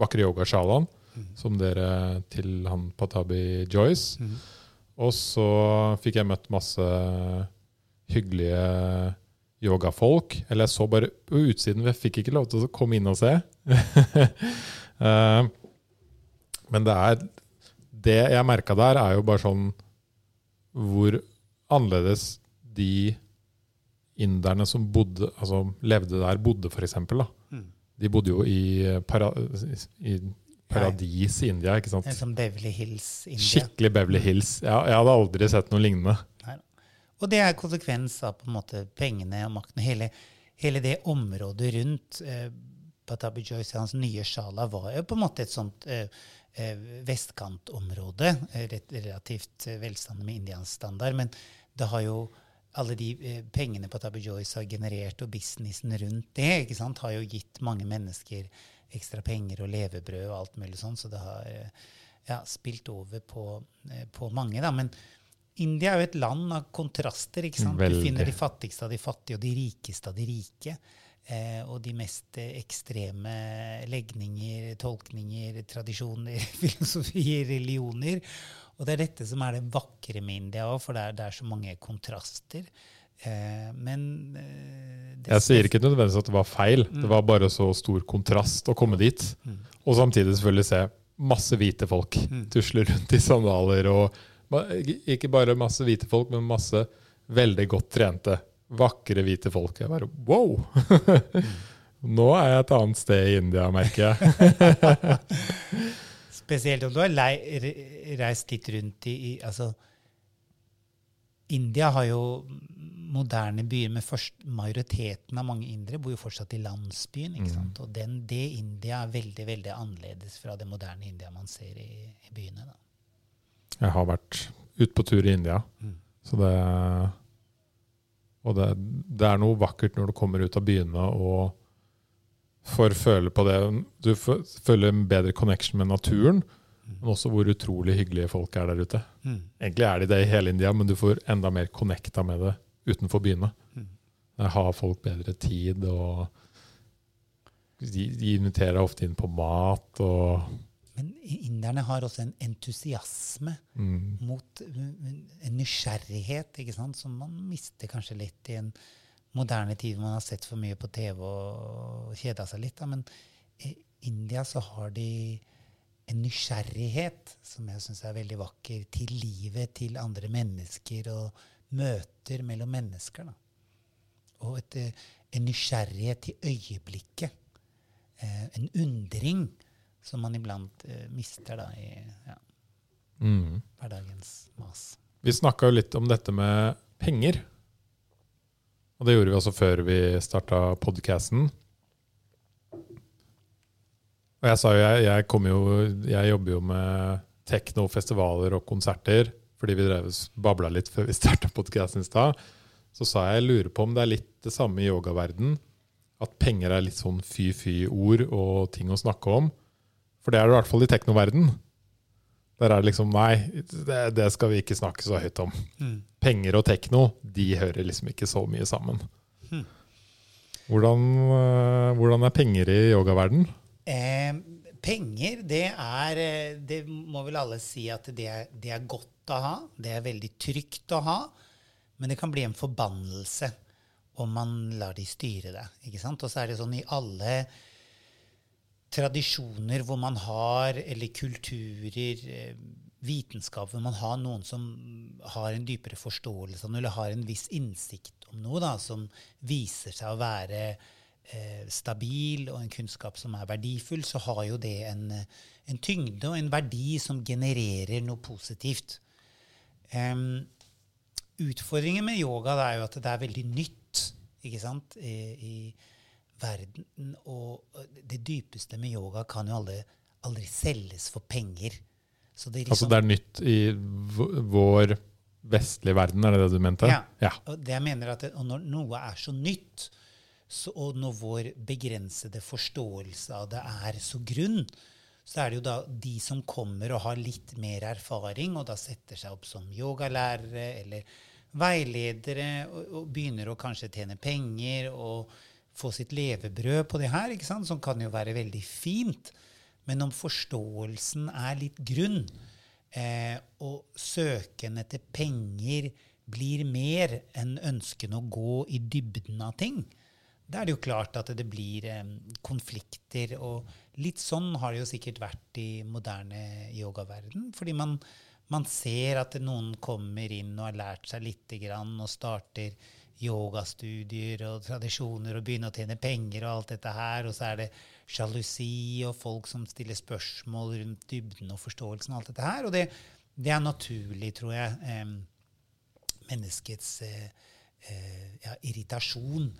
vakre yogasjalaen mm. som dere til han Patabi Joyce. Mm. Og så fikk jeg møtt masse hyggelige yogafolk. Eller jeg så bare på utsiden, jeg fikk ikke lov til å komme inn og se. uh, men det er Det jeg merka der, er jo bare sånn hvor annerledes de inderne som bodde, altså levde der, bodde, f.eks. Mm. De bodde jo i, para, i paradis i India. ikke sant? Som Beverly Hills India. Skikkelig Beverly Hills. Jeg, jeg hadde aldri sett noe lignende. Nei. Og det er konsekvens av på en måte pengene og makten. Hele, hele det området rundt eh, Patabi Joyce, hans nye sjala, var jo på en måte et sånt eh, eh vestkantområde. Eh, relativt eh, med indiansk standard. Men det har jo alle de pengene Patabi Joyce har generert, og businessen rundt det, har jo gitt mange mennesker ekstra penger og levebrød og alt mulig sånn, så det har ja, spilt over på, på, mange. Da. Men India er jo et land av kontraster. ikke sant? Veldig. Du finner de fattigste av de fattige og de rikeste av de rike. Eh, og de mest ekstreme legninger, tolkninger, tradisjoner, filosofier, religioner. Og det er dette som er det vakre med India òg, for det er, det er så mange kontraster. Eh, men eh, Jeg sier ikke nødvendigvis at det var feil. Mm. Det var bare så stor kontrast å komme dit. Mm. Og samtidig selvfølgelig se masse hvite folk mm. tusle rundt i sandaler. Og ikke bare masse hvite folk, men masse veldig godt trente, vakre hvite folk. Jeg bare wow! Nå er jeg et annet sted i India, merker jeg. Spesielt om du har reist litt rundt i, i altså, India har jo moderne byer med først, Majoriteten av mange indere bor jo fortsatt i landsbyen. ikke mm. sant? Og den, det India er veldig veldig annerledes fra det moderne India man ser i, i byene. da. Jeg har vært ute på tur i India. Mm. så det Og det, det, er noe vakkert når du kommer ut av byene og får føle på det. Du føler en bedre connection med naturen. Men også hvor utrolig hyggelige folk er der ute. Mm. Egentlig er de det i hele India, men du får enda mer connecta med det utenfor byene. Mm. Har folk bedre tid, og de, de inviterer ofte inn på mat. og men inderne har også en entusiasme mm. mot en nysgjerrighet ikke sant, som man mister kanskje litt i en moderne tid hvor man har sett for mye på TV og kjeda seg litt. Da. Men i India så har de en nysgjerrighet som jeg syns er veldig vakker, til livet, til andre mennesker. og møter mellom mennesker. Da. Og et, eh, en nysgjerrighet til øyeblikket. Eh, en undring som man iblant eh, mister da, i ja, mm. hverdagens mas. Vi snakka jo litt om dette med penger. Og det gjorde vi også før vi starta podkasten. Og jeg sa jo, jeg, jeg, jo, jeg jobber jo med teknofestivaler og konserter fordi vi drev babla litt før vi starta podkasten i stad. Så sa jeg jeg lurer på om det er litt det samme i yogaverden. At penger er litt sånn fy-fy-ord og ting å snakke om. For det er det i hvert fall i teknoverden. Der er det liksom Nei, det, det, skal vi ikke snakke så høyt om. Mm. Penger og tekno de hører liksom ikke så mye sammen. Mm. Hvordan, uh, hvordan, er penger i yogaverden? Eh, penger, det er eh, Det må vel alle si at det er, det er godt å ha. Det er veldig trygt å ha. Men det kan bli en forbannelse om man lar de styre det. ikke sant? Og så er det sånn i alle tradisjoner hvor man har, eller kulturer, eh, vitenskap, hvor man har noen som har en dypere forståelse eller har en viss innsikt om noe, da, som viser seg å være eh, stabil og en kunnskap som er verdifull, så har jo det en, en tyngde og en verdi som genererer noe positivt. Um, utfordringen med yoga er jo at det er veldig nytt ikke sant, i, i verden. Og det dypeste med yoga kan jo aldri, aldri selges for penger. Det liksom, altså det er nytt i vår vestlige verden, er det det du mente? Ja. ja. Og det jeg mener at det, når noe er så nytt, så, og når vår begrensede forståelse av det er så grunn, så er det jo da de som kommer og har litt mer erfaring, og da setter seg opp som yogalærere eller veiledere og, og begynner å kanskje tjene penger og få sitt levebrød på det her, ikke sant? som kan jo være veldig fint. Men om forståelsen er litt grunn, eh, og søken etter penger blir mer enn ønsken å gå i dybden av ting, da er det jo klart at det blir eh, konflikter. Og litt sånn har det jo sikkert vært i moderne yogaverden. Fordi man, man ser at noen kommer inn og har lært seg lite grann og starter yogastudier og tradisjoner og begynner å tjene penger og alt dette her. Og så er det sjalusi og folk som stiller spørsmål rundt dybden og forståelsen og alt dette her. Og det, det er naturlig, tror jeg, eh, menneskets eh, eh, ja, irritasjon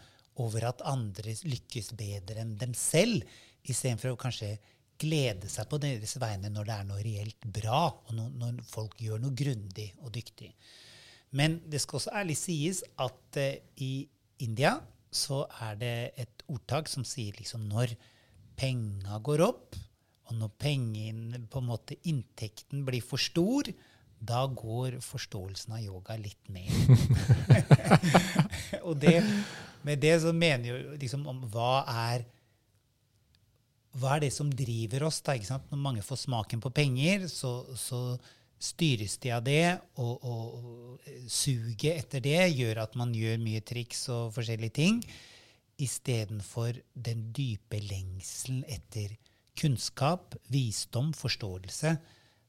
over at andre lykkes bedre enn dem selv, istedenfor å kanskje glede seg på deres vegne når det er noe reelt bra, og når, når folk gjør noe grundig og dyktig. Men det skal også ærlig sies at uh, i India så er det et ordtak som sier liksom når penga går opp, og når pengen, på en måte inntekten blir for stor, da går forståelsen av yoga litt ned. og det, med det så mener jeg liksom om hva er hva er det som driver oss? da, ikke sant? Når mange får smaken på penger, så, så styres de av det, og, og, suget etter det gjør at man gjør mye triks og forskjellige ting, istedenfor den dype lengselen etter kunnskap, visdom, forståelse,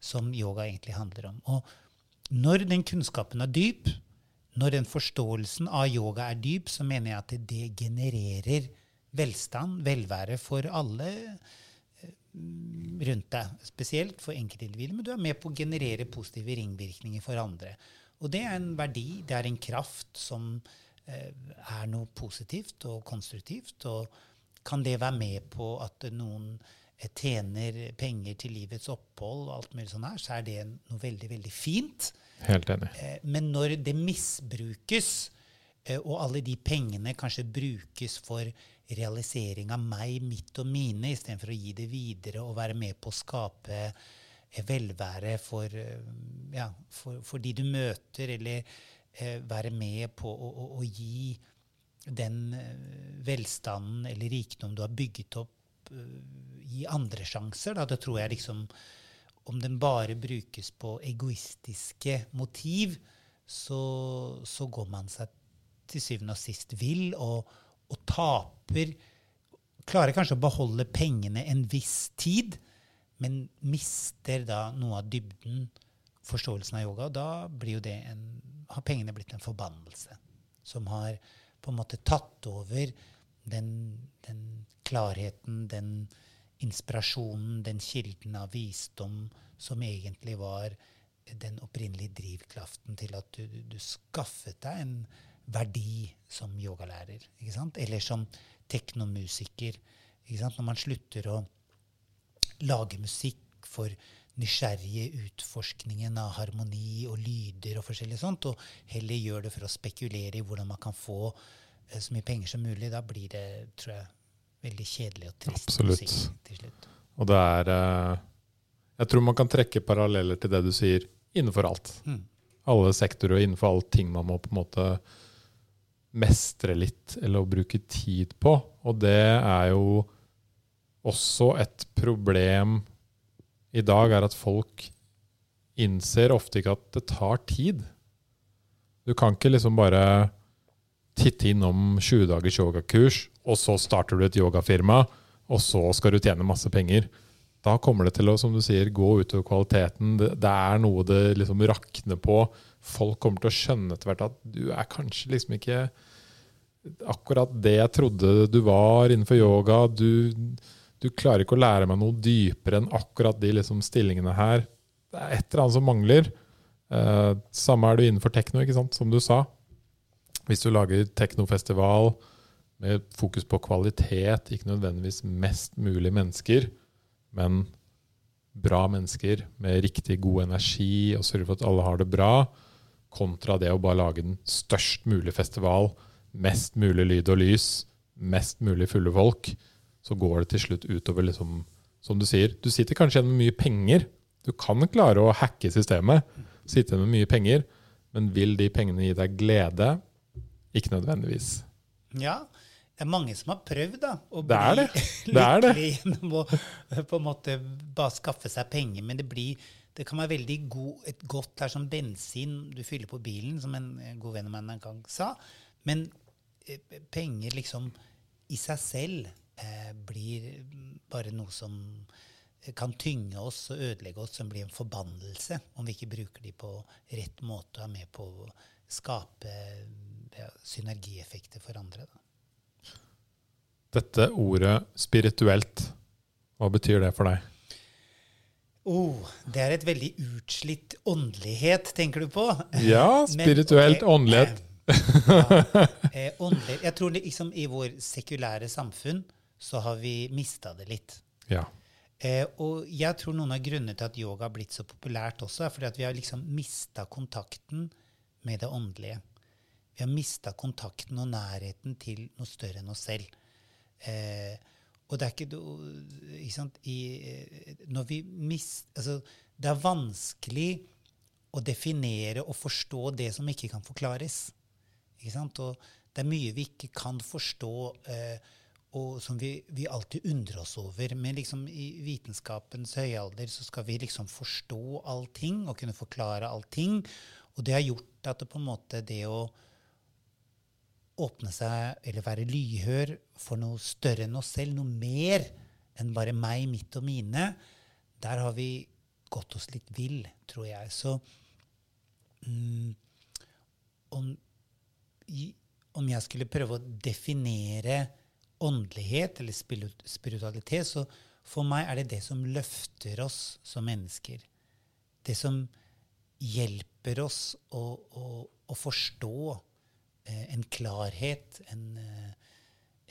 som yoga egentlig handler om. Og når den kunnskapen er dyp, når den forståelsen av yoga er dyp, så mener jeg at det genererer velstand, velvære, for alle rundt deg. Spesielt for enkeltindivider, men du er med på å generere positive ringvirkninger for andre. Og det er en verdi, det er en kraft som eh, er noe positivt og konstruktivt. Og kan det være med på at noen eh, tjener penger til livets opphold, og alt mulig sånn her, så er det noe veldig, veldig fint. Helt enig. Eh, men når det misbrukes, eh, og alle de pengene kanskje brukes for realisering av meg, mitt og mine, istedenfor å gi det videre og være med på å skape eh, velvære for, ja, for, for de du møter, eller eh, være med på å, å, å, gi den velstanden eller rikdom du har bygget opp, gi andre sjanser. Da, Det tror jeg liksom om den bare brukes på egoistiske motiv, så, så går man seg til syvende og sist vill og, og, taper Klarer kanskje å beholde pengene en viss tid, men mister da noe av dybden, forståelsen av yoga. Og da en, har pengene blitt en forbannelse som har på en måte tatt over den, den klarheten, den inspirasjonen, den kilden av visdom som egentlig var den opprinnelige drivkraften til at du, du skaffet deg en verdi som yogalærer. Eller som teknomusiker. Når man slutter å lage musikk for nysgjerrige utforskningen av harmoni og lyder og forskjellig sånt, og heller gjør det for å spekulere i hvordan man kan få eh, så mye penger som mulig, da blir det, tror jeg, veldig kjedelig og trist Absolutt. musikk til slutt. Og det er eh, Jeg tror man kan trekke paralleller til det du sier, innenfor alt. Mm. Alle sektorer og innenfor alle ting man må på en måte mestre litt, eller å bruke tid på. Og det er jo også et problem i dag, er at folk innser ofte ikke at det tar tid. Du kan ikke liksom bare titte innom 20 dagers yogakurs, og så starter du et yogafirma, og så skal du tjene masse penger. Da kommer det til å som du sier, gå utover kvaliteten. Det, det er noe det liksom rakner på. Folk kommer til å skjønne etter hvert at du er kanskje liksom ikke akkurat det jeg trodde du var innenfor yoga. Du, du klarer ikke å lære meg noe dypere enn akkurat de liksom stillingene her. Det er et eller annet som mangler. Eh, samme er du innenfor tekno, som du sa. Hvis du lager teknofestival med fokus på kvalitet, ikke nødvendigvis mest mulig mennesker, men bra mennesker med riktig god energi og sørge for at alle har det bra, kontra det å bare lage den størst mulig festival, mest mulig lyd og lys, mest mulig fulle folk, så går det til slutt utover liksom, som du sier, du sitter kanskje igjen med mye penger. Du kan klare å hacke systemet, sitte igjen med mye penger, men vil de pengene gi deg glede? Ikke nødvendigvis. Ja, det er mange som har prøvd da, å Det bli det. Det lykkelig gjennom å på en måte bare skaffe seg penger. Men det, blir, det kan være veldig god, et godt det er som bensin du fyller på bilen, som en god venn av meg en gang sa. Men eh, penger liksom i seg selv eh, blir bare noe som kan tynge oss og ødelegge oss, som blir en forbannelse om vi ikke bruker de på rett måte og er med på å skape ja, synergieffekter for andre. Da. Dette ordet spirituelt, hva betyr det for deg? Oh, det er et veldig utslitt åndelighet, tenker du på? Ja, Men, spirituelt, åndelighet. ja, eh, åndelig. Jeg tror det, liksom, i vår sekulære samfunn så har vi mista det litt. Ja. Eh, og jeg tror noen av grunnene til at yoga har blitt så populært også, er fordi at vi har liksom mista kontakten med det åndelige. Vi har mista kontakten og nærheten til noe større enn oss selv. Eh, og det er ikke, ikke sant, i, eh, når vi mist, altså, Det er vanskelig å definere og forstå det som ikke kan forklares. Ikke sant? Og det er mye vi ikke kan forstå, eh, og som vi, vi alltid undrer oss over. Men liksom i vitenskapens høyalder så skal vi liksom forstå allting og kunne forklare allting. Og det har gjort at det på en måte det å åpne seg eller være lyhør for noe større enn oss selv, noe mer enn bare meg, mitt og mine, der har vi gått oss litt vill, tror jeg. Så mm, om, om jeg skulle prøve å definere åndelighet eller spiritualitet, så for meg er det det som løfter oss som mennesker. Det som hjelper oss å, å, å forstå en klarhet, en, eh,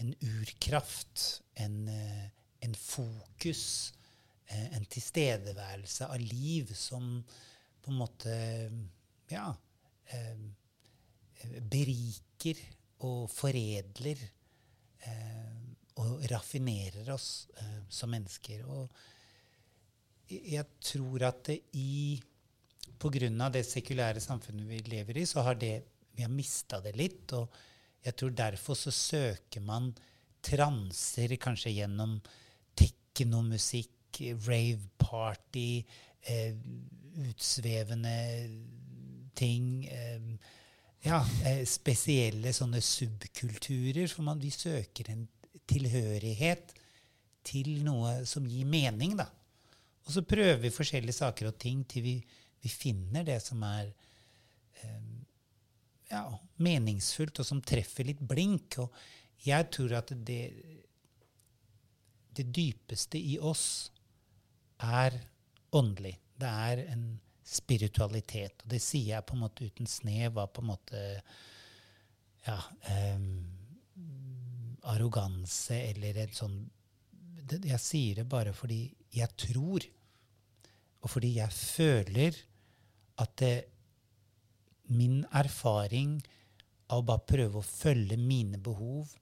en urkraft, en, eh, en fokus, eh, en tilstedeværelse av liv som på en måte ja, eh, beriker og foredler eh, og raffinerer oss eh, som mennesker. Og jeg tror at det i På grunn av det sekulære samfunnet vi lever i, så har det vi har mista det litt. Og jeg tror derfor så søker man transer kanskje gjennom teknomusikk, rave party, eh, utsvevende ting. Eh, ja, eh, spesielle sånne subkulturer. For man, vi søker en tilhørighet til noe som gir mening, da. Og så prøver vi forskjellige saker og ting til vi, vi finner det som er eh, ja, meningsfullt, og som treffer litt blink. Og jeg tror at det, det dypeste i oss er åndelig. Det er en spiritualitet. Og det sier jeg på en måte uten snev av på en måte ja, um, arroganse eller en sånn Jeg sier det bare fordi jeg tror, og fordi jeg føler at det, min erfaring av å bare prøve å følge mine behov,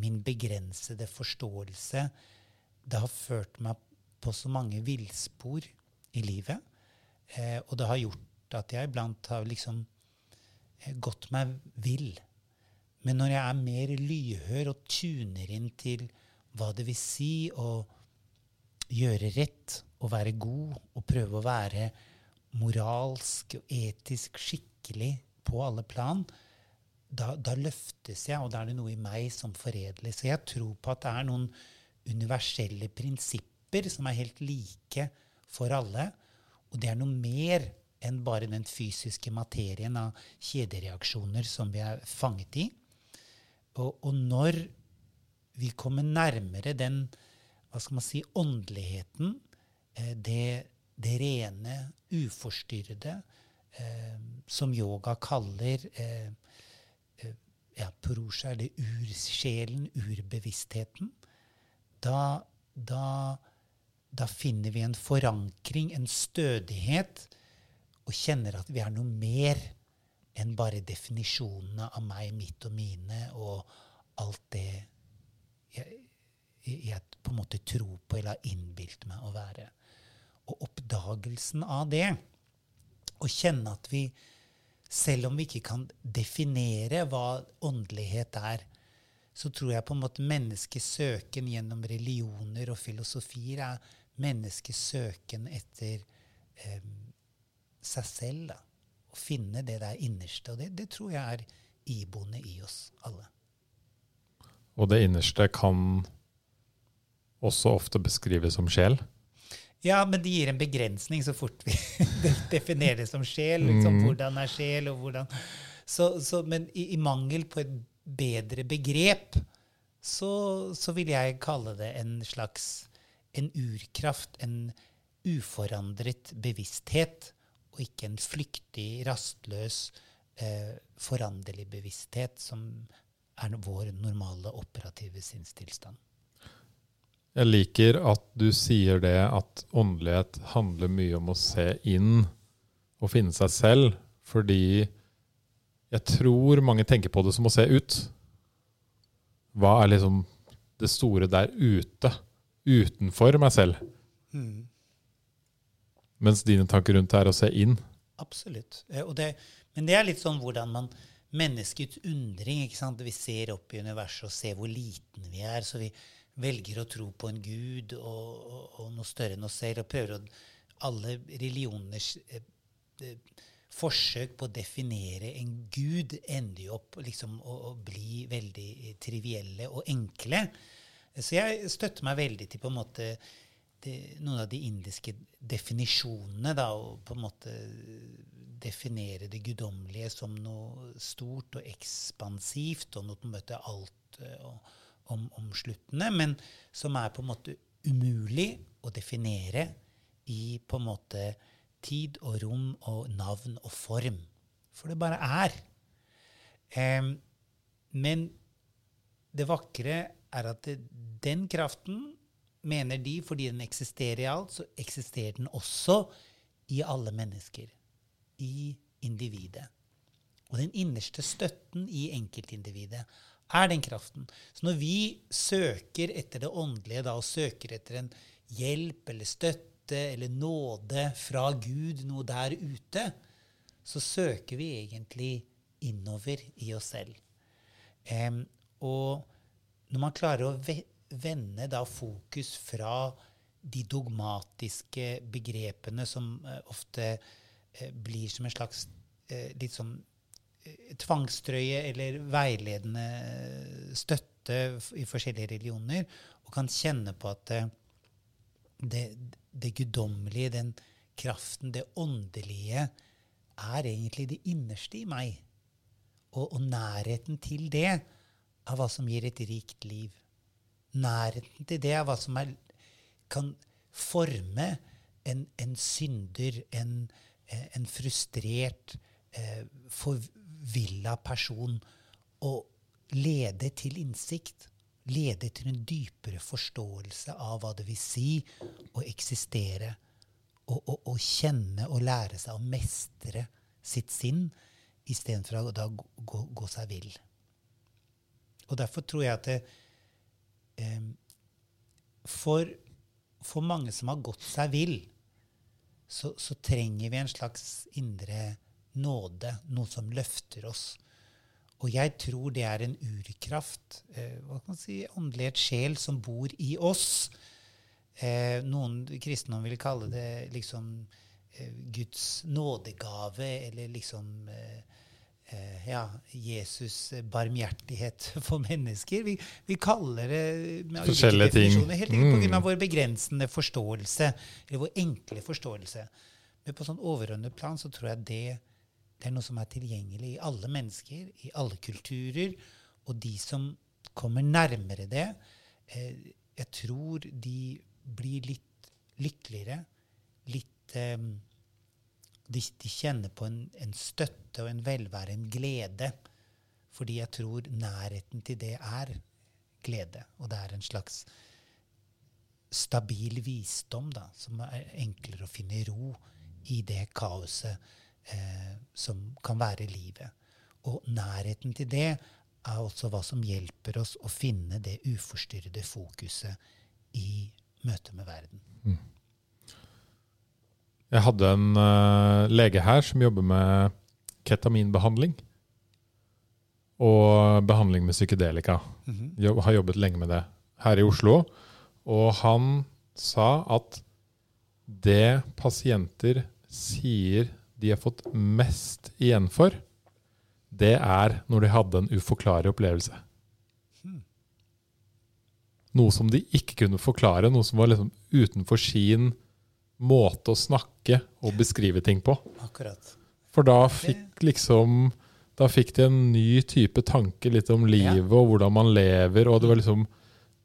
min begrensede forståelse, det har ført meg på så mange villspor i livet. Eh, og det har gjort at jeg iblant har liksom eh, gått meg vill. Men når jeg er mer lyhør og tuner inn til hva det vil si å gjøre rett og være god og prøve å være moralsk og etisk skikkelig på alle plan, da, da, løftes jeg, og da er det noe i meg som foredler. Så jeg tror på at det er noen universelle prinsipper som er helt like for alle. Og det er noe mer enn bare den fysiske materien av kjedereaksjoner som vi er fanget i. Og, og når vi kommer nærmere den hva skal man si, åndeligheten, eh, det, det rene, uforstyrrede, som yoga kaller eh, eh ja, purusha, eller ursjelen, urbevisstheten, da, da, da finner vi en forankring, en stødighet, og kjenner at vi er noe mer enn bare definisjonene av meg, mitt og mine, og alt det jeg, jeg på en måte tror på eller har innbilt meg å være. Og oppdagelsen av det, å kjenne at vi, selv om vi ikke kan definere hva åndelighet er, så tror jeg på en måte menneskets søken gjennom religioner og filosofier er menneskets søken etter eh, seg selv. da å finne det der innerste. Og det, det tror jeg er iboende i oss alle. Og det innerste kan også ofte beskrives som sjel? Ja, men det gir en begrensning så fort vi definerer det som sjel. Liksom, mm. Hvordan er sjel, og hvordan så, så, Men i, i, mangel på et bedre begrep så, så, vil jeg kalle det en slags en urkraft, en uforandret bevissthet og ikke en flyktig, rastløs, eh, foranderlig bevissthet som er vår normale operative sinnstilstand. Jeg liker at du sier det at åndelighet handler mye om å se inn og finne seg selv, fordi jeg tror mange tenker på det som å se ut. Hva er liksom det store der ute? Utenfor meg selv. Mm. Mens dine tanker rundt det er å se inn. Absolutt. Eh, det, men det er litt sånn hvordan man Menneskets undring. ikke sant? Vi ser opp i universet og ser hvor liten vi er. Så vi velger å tro på en gud og, og, og noe større enn oss selv. Og prøver å Alle religioners eh, eh, forsøk på å definere en gud ender jo opp liksom, å, å bli veldig trivielle og enkle. Så jeg støtter meg veldig til på en måte noen av de indiske definisjonene, da, og på en måte definere det guddommelige som noe stort og ekspansivt, og noe på en måte alt uh, om, omsluttende, men som er på en måte umulig å definere i på en måte tid og rom og navn og form. For det bare er. Um, men det vakre er at det, den kraften mener de, fordi den eksisterer i alt, så eksisterer den også i alle mennesker. I individet. Og den innerste støtten i enkeltindividet er den kraften. Så når vi søker etter det åndelige da, og søker etter en hjelp eller støtte eller nåde fra Gud, noe der ute, så søker vi egentlig innover i oss selv. Um, og når man klarer å vende da fokus fra de dogmatiske begrepene som uh, ofte uh, blir som en slags uh, litt sånn tvangstrøye eller veiledende støtte i forskjellige religioner, og kan kjenne på at det, det guddommelige, den kraften, det åndelige, er egentlig det innerste i meg. Og, og nærheten til det er hva som gir et rikt liv nærheten til det er hva som er, kan forme en, en synder, en, en frustrert, eh, forvilla person, og lede til innsikt. Lede til en dypere forståelse av hva det vil si å eksistere. Og, og, og kjenne og lære seg å mestre sitt sinn istedenfor å da gå, gå, gå seg vill. Og derfor tror jeg at det, eh, for, for mange som har gått seg vill, så, så, trenger vi en slags indre nåde, noe som løfter oss. Og jeg tror det er en urkraft, eh, hva kan man si, åndelighet, sjel, som bor i oss. Eh, noen kristne vil kalle det liksom eh, Guds nådegave, eller liksom eh, eh, ja, Jesus' barmhjertighet for mennesker. Vi, vi kaller det Forskjellige ting. Helt enkelt mm. pga. vår begrensende forståelse, eller vår enkle forståelse. Men på sånn overordnet plan så tror jeg det det er noe som er tilgjengelig i alle mennesker, i alle kulturer. Og de som kommer nærmere det, eh, jeg tror de blir litt lykkeligere. Litt eh, de, de, kjenner på en, en, støtte og en velvære, en glede. Fordi jeg tror nærheten til det er glede. Og det er en slags stabil visdom da, som er enklere å finne ro i det kaoset eh, som kan være livet. Og nærheten til det er også hva som hjelper oss å finne det uforstyrrede fokuset i møte med verden. Mm. Jeg hadde en uh, lege her som jobber med ketaminbehandling. Og behandling med psykedelika. Mm -hmm. Jeg har jobbet lenge med det her i Oslo. Og han sa at det pasienter sier de har fått mest igjen for, det er når de hadde en uforklarlig opplevelse. Noe som de ikke kunne forklare, noe som var liksom utenfor sin måte å snakke og beskrive ting på. Akkurat. For da fikk liksom Da fikk de en ny type tanke litt om livet og hvordan man lever, og det var liksom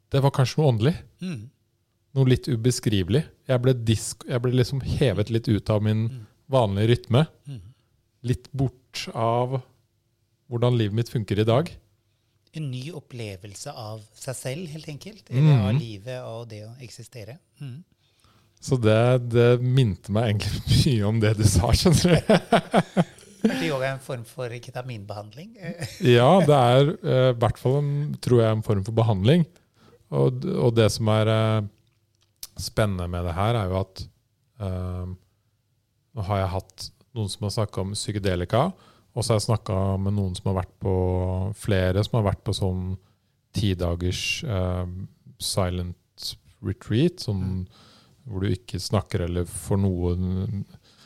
Det var kanskje noe åndelig. Mm. Noe litt ubeskrivelig. Jeg ble, disk, jeg ble liksom hevet litt ut av min mm vanlig rytme. Litt bort av hvordan livet mitt funker i dag. En ny opplevelse av seg selv, helt enkelt. Eller mm. av livet og det å eksistere. Mm. Så det, det minte meg egentlig mye om det du sa, skjønner du. Er jo en form for ketaminbehandling? ja, det er eh, i uh, hvert fall en, tror jeg, en form for behandling. Og, og det som er uh, spennende med det her, er jo at uh, nå har jeg hatt noen som har snakka om psykedelika, og så har jeg snakka med noen som har vært på flere som har vært på sånn tidagers uh, silent retreat, sånn, mm. hvor du ikke snakker eller får noe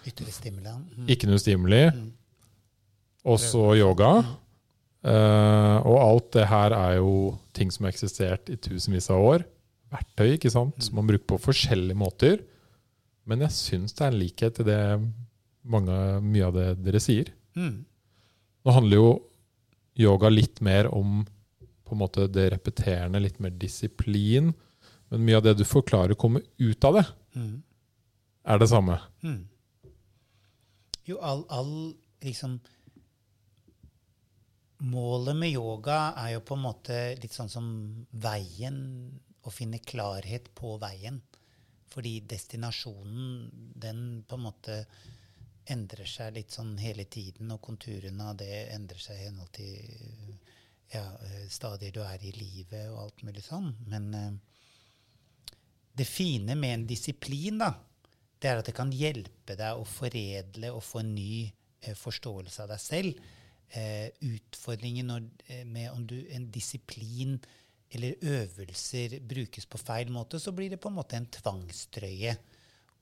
Ytterligere stimuli. Mm. Ikke noe stimuli. Mm. Også yoga. Uh, og alt det her er jo ting som har eksistert i tusenvis av år. Verktøy ikke sant, mm. som man bruker på forskjellige måter. Men jeg syns det er en likhet i det mange, mye av det dere sier. Mm. Nå handler jo yoga litt mer om på en måte det repeterende, litt mer disiplin. Men mye av det du forklarer, kommer ut av det. Mm. Er det samme? Mm. Jo, all, all liksom Målet med yoga er jo på en måte litt sånn som veien, å finne klarhet på veien. Fordi destinasjonen, den på en måte endrer seg litt sånn hele tiden, og konturene av det endrer seg i henhold til ja, eh, stadier du er i livet og alt mulig sånn. Men eh, det fine med en disiplin, da, det er at det kan hjelpe deg å foredle og få en ny eh, forståelse av deg selv. Eh, utfordringen når, med om du en disiplin eller øvelser brukes på feil måte, så blir det på en måte en tvangstrøye.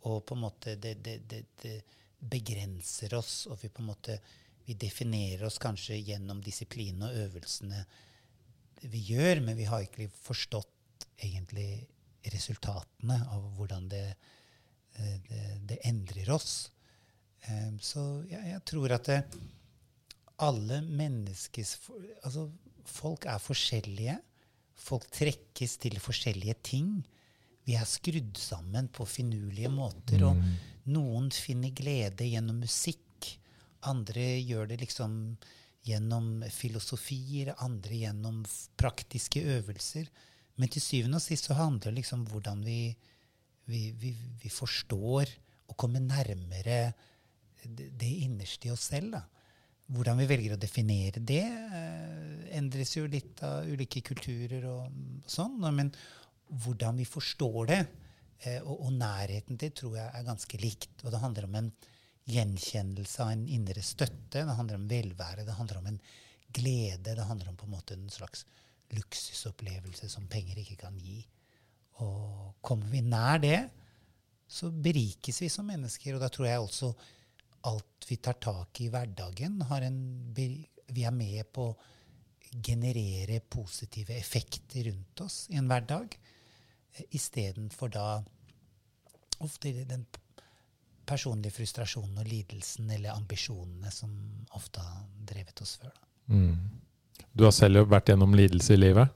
Og på en måte det, det, det, det begrenser oss, og vi på en måte vi definerer oss kanskje gjennom disiplinen og øvelsene vi gjør, men vi har ikke forstått egentlig resultatene av hvordan det, det endrer oss. Ehm, så jeg, jeg tror at alle menneskes Altså, folk er forskjellige. Folk trekkes til forskjellige ting. Vi er skrudd sammen på finurlige måter. Og mm. noen finner glede gjennom musikk. Andre gjør det liksom gjennom filosofier, andre gjennom praktiske øvelser. Men til syvende og sist så handler det liksom om hvordan vi, vi, vi, vi forstår og kommer nærmere det, innerste i oss selv. da. Hvordan vi velger å definere det, eh, endres jo litt av ulike kulturer og sånn. Men hvordan vi forstår det, eh, og, og nærheten til, tror jeg er ganske likt. Og det handler om en gjenkjennelse av en indre støtte. Det handler om velvære. Det handler om en glede. Det handler om på en måte en slags luksusopplevelse som penger ikke kan gi. Og kommer vi nær det, så berikes vi som mennesker. Og da tror jeg også alt vi tar tak i i hverdagen, en, vi er med på å generere positive effekter rundt oss i en hverdag, eh, istedenfor da ofte den personlige frustrasjonen og lidelsen eller ambisjonene som ofte har drevet oss før. Mm. Du har selv vært gjennom lidelse i livet.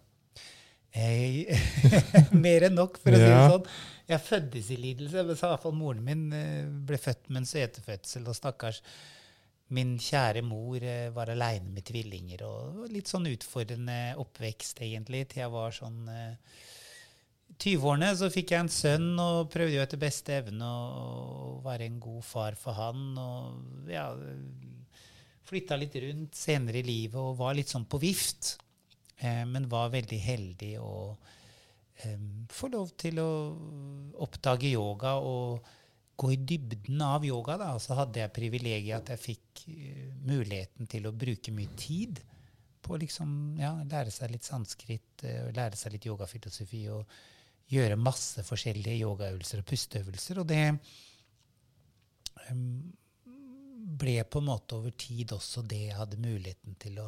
Jeg, mer enn nok, for å si det sånn. Jeg fødtes i lidelse. Men så i hvert fall moren min eh, ble født med en setefødsel, og stakkars min kjære mor eh, var aleine med tvillinger. Og litt sånn utfordrende oppvekst, egentlig, til jeg var sånn uh, 20-årene. Så fikk jeg en sønn og prøvde jo etter beste evne å være en god far for han. Og ja, flytta litt rundt senere i livet og var litt sånn på vift. Eh, men var veldig heldig å eh, få lov til å oppdage yoga og gå i dybden av yoga. Da. Så hadde jeg privilegiet at jeg fikk eh, muligheten til å bruke mye tid på å liksom, ja, lære seg litt sanskrit, lære seg litt yogafilosofi og gjøre masse forskjellige yogaøvelser og pusteøvelser. Og det ble på en måte over tid også det jeg hadde muligheten til å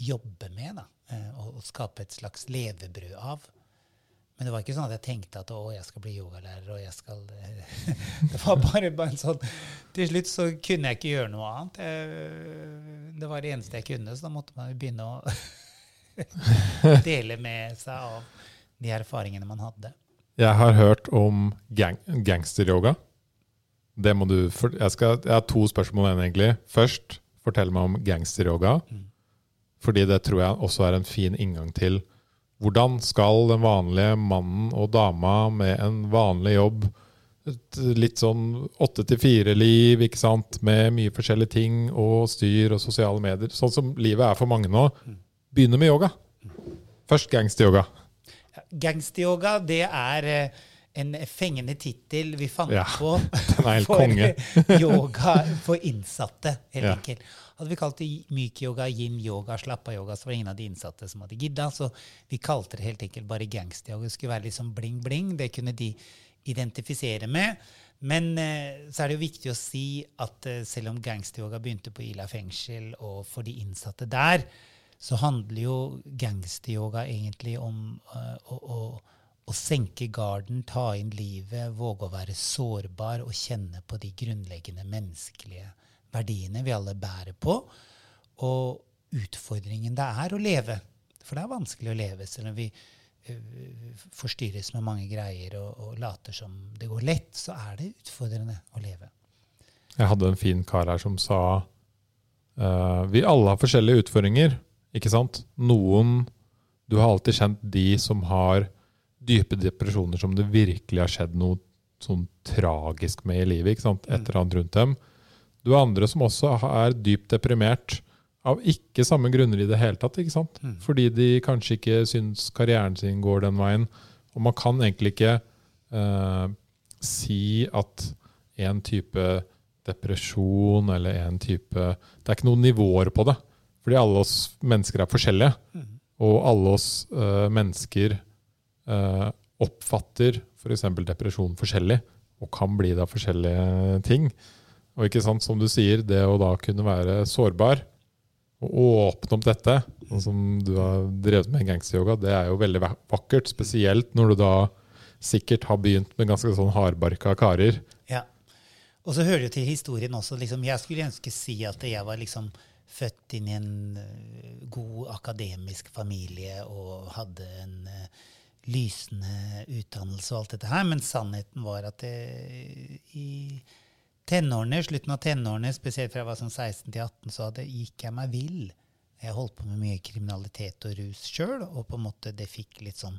jobbe med, da, eh, og, og skape et slags levebrød av. Men det var ikke sånn at jeg tenkte at å, jeg skal bli yogalærer, og jeg skal eh, Det var bare, bare en sånn Til slutt så kunne jeg ikke gjøre noe annet. Jeg, det var det eneste jeg kunne, så da måtte man begynne å dele med seg av de erfaringene man hadde. Jeg har hørt om gang gangsteryoga. Det må du for, jeg, skal, jeg har to spørsmål igjen, egentlig. Først, fortell meg om gangsteryoga. Fordi det tror jeg også er en fin inngang til hvordan skal den vanlige mannen og dama med en vanlig jobb, et litt sånn åtte til fire-liv, ikke sant, med mye forskjellige ting og styr og sosiale medier, sånn som livet er for mange nå, begynne med yoga. Først gangsteryoga. Gangsteryoga, det er eh, en fengende tittel vi fant Ja, på for konge. yoga for innsatte, helt Ja. enkelt. Hadde vi kalt det myk-yoga, yin-yoga, slappa-yoga, så var det ingen av de innsatte som hadde gidda. Så vi kalte det helt enkelt bare gangsteryoga. Det skulle være litt sånn bling-bling. Det kunne de identifisere med. Men eh, så er det jo viktig å si at eh, selv om gangsteryoga begynte på Ila fengsel, og for de innsatte der, så handler jo gangsteryoga egentlig om eh, å, å, å senke garden, ta inn livet, våge å være sårbar og kjenne på de grunnleggende menneskelige verdiene vi alle bærer på, og utfordringen det er å leve. For det er vanskelig å leve selv om vi eh, forstyrres med mange greier og, og later som det går lett, så er det utfordrende å leve. Jeg hadde en fin kar her som sa uh, Vi alle har forskjellige utfordringer, ikke sant? Noen Du har alltid kjent de som har dype depresjoner som det virkelig har skjedd noe sånn tragisk med i livet. ikke sant? Et eller annet rundt dem. Du har andre som også er dypt deprimert av ikke samme grunner i det hele tatt. ikke sant? Mm. Fordi de kanskje ikke syns karrieren sin går den veien. Og man kan egentlig ikke eh, si at en type depresjon eller en type Det er ikke noen nivåer på det. Fordi alle oss mennesker er forskjellige. Mm. Og alle oss eh, mennesker eh, oppfatter f.eks. depresjon forskjellig, og kan bli det av forskjellige ting. Og ikke sant, som du sier, det å da kunne være sårbar og åpne opp dette, som du har drevet med gangsteryoga, det er jo veldig vakkert. Spesielt når du da sikkert har begynt med ganske sånn hardbarka karer. Ja. Og så hører det til historien også. Liksom, jeg skulle ønske si at jeg var liksom født inn i en eh, god akademisk familie og hadde en eh, lysende utdannelse og alt dette her, men sannheten var at det, i tenårene, slutten av tenårene, spesielt fra jeg var sånn 16 til 18, så hadde, gikk jeg meg vill. Jeg holdt på med mye kriminalitet og rus sjøl, og på en måte det fikk litt sånn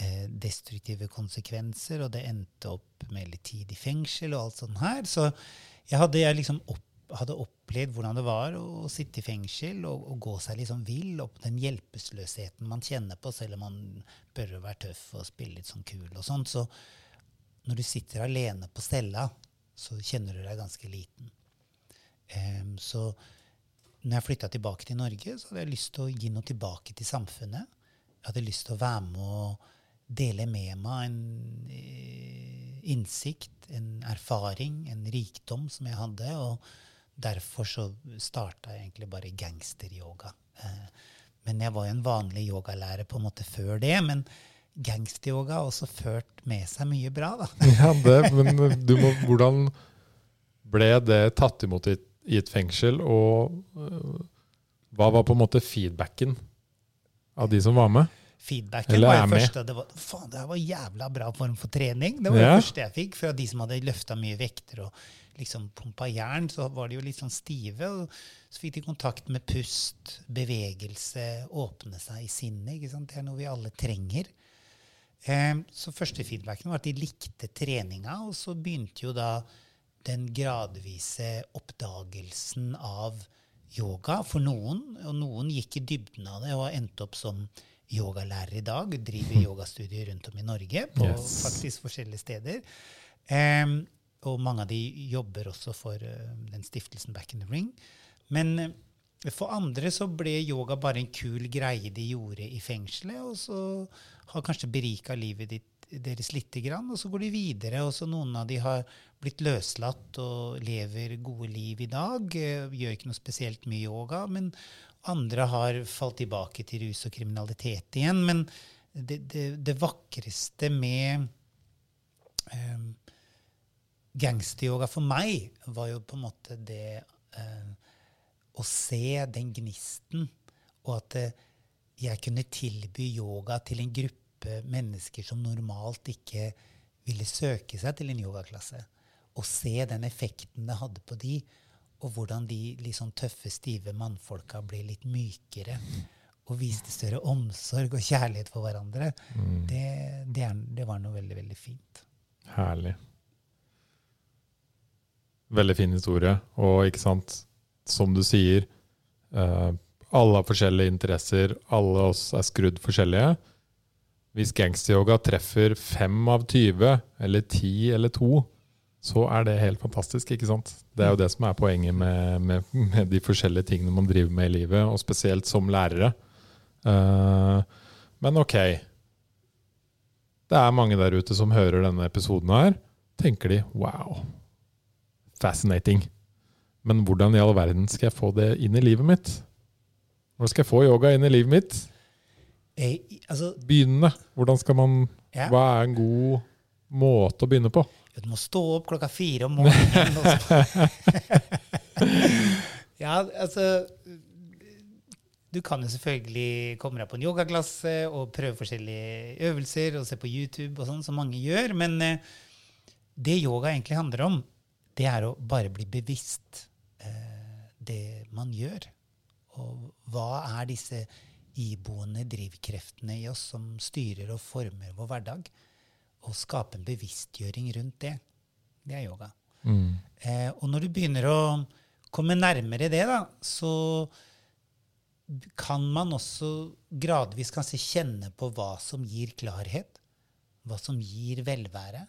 eh, destruktive konsekvenser, og det endte opp med litt tid i fengsel og alt sånt her. Så jeg hadde, jeg liksom opp, hadde opplevd hvordan det var å sitte i fengsel og, og gå seg liksom vill, og den hjelpeløsheten man kjenner på, selv om man bør være tøff og spille litt sånn kul og sånt. Så når du sitter alene på cella, så kjenner du deg ganske liten. Um, så når jeg flytta tilbake til Norge, så hadde jeg lyst til å gi noe tilbake til samfunnet. Jeg hadde lyst til å være med og dele med meg en eh, innsikt, en erfaring, en rikdom som jeg hadde. Og derfor så starta jeg egentlig bare gangsteryoga. Eh, men jeg var jo en vanlig yogalærer på en måte før det. men gangsteryoga har også ført med seg mye bra, da. ja, det, men du må, hvordan ble det tatt imot i, i et fengsel, og uh, hva var på en måte feedbacken av de som var med? Feedbacken Eller var jo første det var, faen, det var jævla bra form for trening. Det var ja. det første jeg fikk fra de som hadde løfta mye vekter og liksom pumpa jern. Så var de jo litt sånn stive. og Så fikk de kontakt med pust, bevegelse, åpne seg i sinnet. Det er noe vi alle trenger. Ehm, så første feedbacken var at de likte treninga, og så begynte jo da den gradvise oppdagelsen av yoga for noen. Og noen gikk i dybden av det og endte opp som yogalærer i dag. Driver yogastudier rundt om i Norge, på yes. faktisk forskjellige steder. Um, og mange av de jobber også for uh, den stiftelsen Back in the Ring. Men uh, for andre så ble yoga bare en kul greie de gjorde i fengselet, og så har kanskje berika livet ditt, deres lite grann, og så går de videre. Og så noen av de har blitt løslatt og lever gode liv i dag. Eh, gjør ikke noe spesielt mye yoga. Men andre har falt tilbake til rus og kriminalitet igjen. Men det, det, det vakreste med um, gangsteryoga for meg var jo på en måte det uh, å se den gnisten, og at eh, jeg kunne tilby yoga til en gruppe mennesker som normalt ikke ville søke seg til en yogaklasse. Og se den effekten det hadde på de, og hvordan de liksom tøffe, stive mannfolka ble litt mykere. Og viste større omsorg og kjærlighet for hverandre. Mm. Det, det, er, det var noe veldig, veldig fint. Herlig. Veldig fin historie. Og ikke sant som du sier, uh, alle har forskjellige interesser, alle oss er skrudd forskjellige. Hvis gangsteryoga treffer fem av 20, eller ti eller to, så er det helt fantastisk. ikke sant? Det er jo det som er poenget med, med, med de forskjellige tingene man driver med i livet, og spesielt som lærere. Uh, men ok. Det er mange der ute som hører denne episoden her. Tenker de wow, fascinating. Men hvordan i all verden skal jeg få det inn i livet mitt? Hvordan skal jeg få yoga inn i livet mitt? Eh, altså, begynne. Hvordan skal man ja. Hva er en god måte å begynne på? Du må stå opp klokka fire om morgenen. ja, altså Du kan jo selvfølgelig komme deg på en yogaklasse og prøve forskjellige øvelser og se på YouTube, og sånn, som mange gjør. Men eh, det yoga egentlig handler om, det er å bare bli bevisst det man gjør. Og hva er disse iboende drivkreftene i oss som styrer og former vår hverdag? Og skape en bevisstgjøring rundt det. Det er yoga. Mm. Eh, og når du begynner å komme nærmere det, da, så kan man også gradvis kanskje kjenne på hva som gir klarhet. Hva som gir velvære.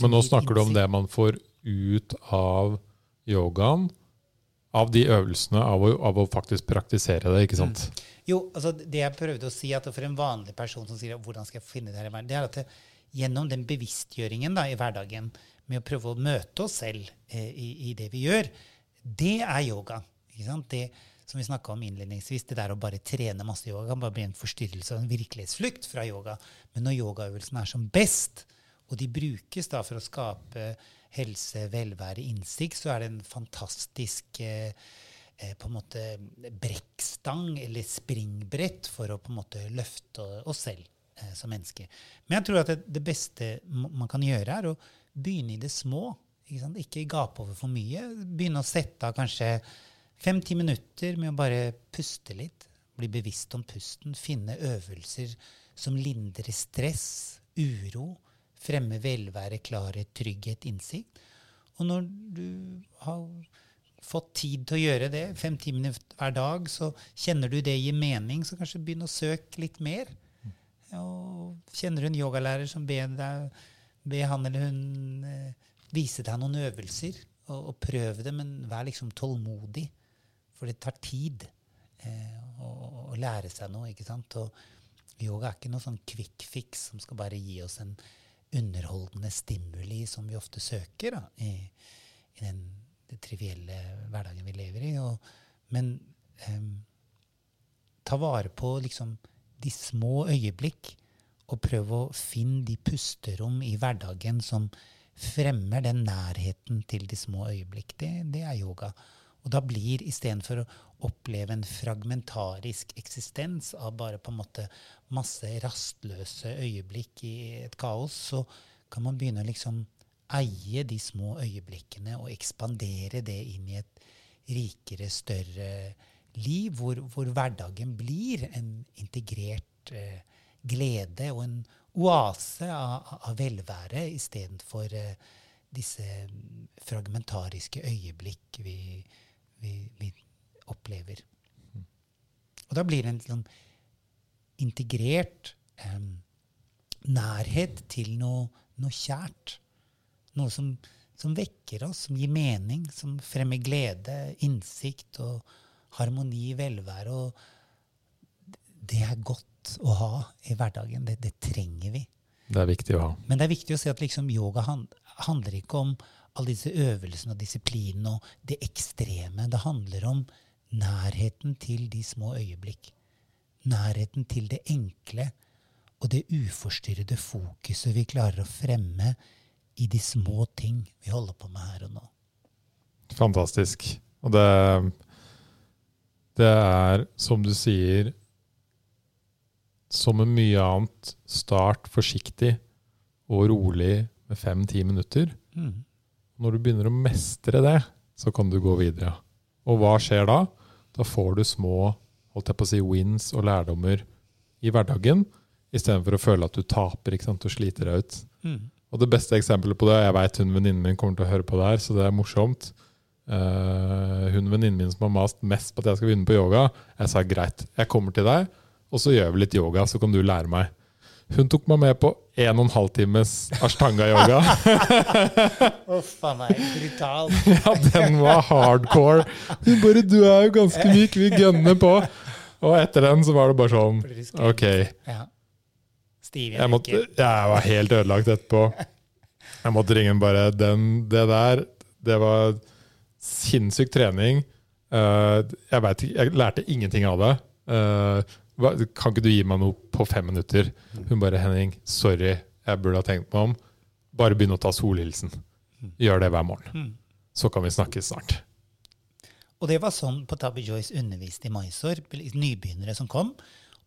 Men nå snakker du om det man får ut av yogaen, av de øvelsene, av å, av å, faktisk praktisere det. ikke sant? Mm. Jo, altså det jeg prøvde å si, at for en vanlig person som sier hvordan skal jeg finne det her, i verden', det er at det, gjennom den bevisstgjøringen da, i hverdagen, med å prøve å møte oss selv eh, i, i, det vi gjør, det er yoga. Det som vi snakka om innledningsvis, det der å bare trene masse yoga kan bare bli en forstyrrelse og en virkelighetsflukt fra yoga. Men når yogaøvelsene er som best, og de brukes da for å skape helse, velvære, innsikt, så er det en fantastisk eh, eh, på en måte brekkstang eller springbrett for å på en måte løfte oss selv eh, som mennesker. Men jeg tror at det, det, beste man kan gjøre, er å begynne i det små. Ikke, ikke gape over for mye. Begynne å sette av kanskje fem-ti minutter med å bare puste litt. Bli bevisst om pusten. Finne øvelser som lindrer stress, uro, fremme velvære, klarhet, trygghet, innsikt. Og når du har fått tid til å gjøre det, fem-ti minutter hver dag, så kjenner du det gir mening, så kanskje begynn å søke litt mer. Og kjenner du en yogalærer som ber, deg, ber han eller hun eh, vise deg noen øvelser, og, og prøv det, men vær liksom tålmodig. For det tar tid eh, å, å, lære seg noe. ikke sant? Og yoga er ikke noe sånn quick fix som skal bare gi oss en underholdende stimuli som vi ofte søker da, i, i den, den trivielle hverdagen vi lever i. Og, men eh, ta vare på liksom de små øyeblikk, og prøv å finne de pusterom i hverdagen som fremmer den nærheten til de små øyeblikk. Det, det er yoga. Og da blir istedenfor å oppleve en fragmentarisk eksistens av bare på en måte masse rastløse øyeblikk i et kaos, så kan man begynne å liksom eie de små øyeblikkene og ekspandere det inn i et rikere, større liv, hvor, hvor hverdagen blir en integrert eh, glede og en oase av, av velvære istedenfor eh, disse fragmentariske øyeblikk vi, vi, vi opplever. Og da blir det en sånn integrert eh, nærhet til noe, noe kjært. Noe som, som, vekker oss, som gir mening, som fremmer glede, innsikt og harmoni, velvære. Og det er godt å ha i hverdagen. Det, det, trenger vi. Det er viktig å ha. Men det er viktig å si at liksom yoga handler ikke om alle disse øvelsene og disiplinene og det ekstreme. Det handler om nærheten til de små øyeblikk. Nærheten til det enkle og det uforstyrrede fokuset vi klarer å fremme i de små ting vi holder på med her og nå. Fantastisk. Og det, det er, som du sier, som med mye annet, start forsiktig og rolig med fem-ti minutter. Mm. Når du begynner å mestre det, så kan du gå videre. Og hva skjer da? Da får du små holdt jeg på å si, wins og lærdommer i hverdagen, istedenfor å føle at du taper ikke sant, og sliter deg ut. Mm. Og det beste eksempelet på det Jeg veit hun venninnen min kommer til å høre på det her, så det er morsomt. Uh, hun venninnen min som har mast mest på at jeg skal begynne på yoga, jeg sa greit, jeg kommer til deg, og så gjør vi litt yoga, så kan du lære meg. Hun tok meg med på en og en halv times ashtanga-yoga. Uff a meg, brutal. ja, den var hardcore. Hun bare 'Du er jo ganske myk, vi gønner på'. Og etter den så var det bare sånn OK. Ja. Jeg, måtte, jeg var helt ødelagt etterpå. Jeg måtte ringe en bare den, Det der, det var sinnssyk trening. Uh, jeg, vet, jeg lærte ingenting av det. Uh, kan ikke du gi meg noe på fem minutter? Hun bare 'Henning, sorry, jeg burde ha tenkt meg om. Bare begynn å ta solhilsen. Gjør det hver morgen. Så kan vi snakkes snart. Og det var sånn på Tabby Joyce underviste i Mysore, nybegynnere som kom.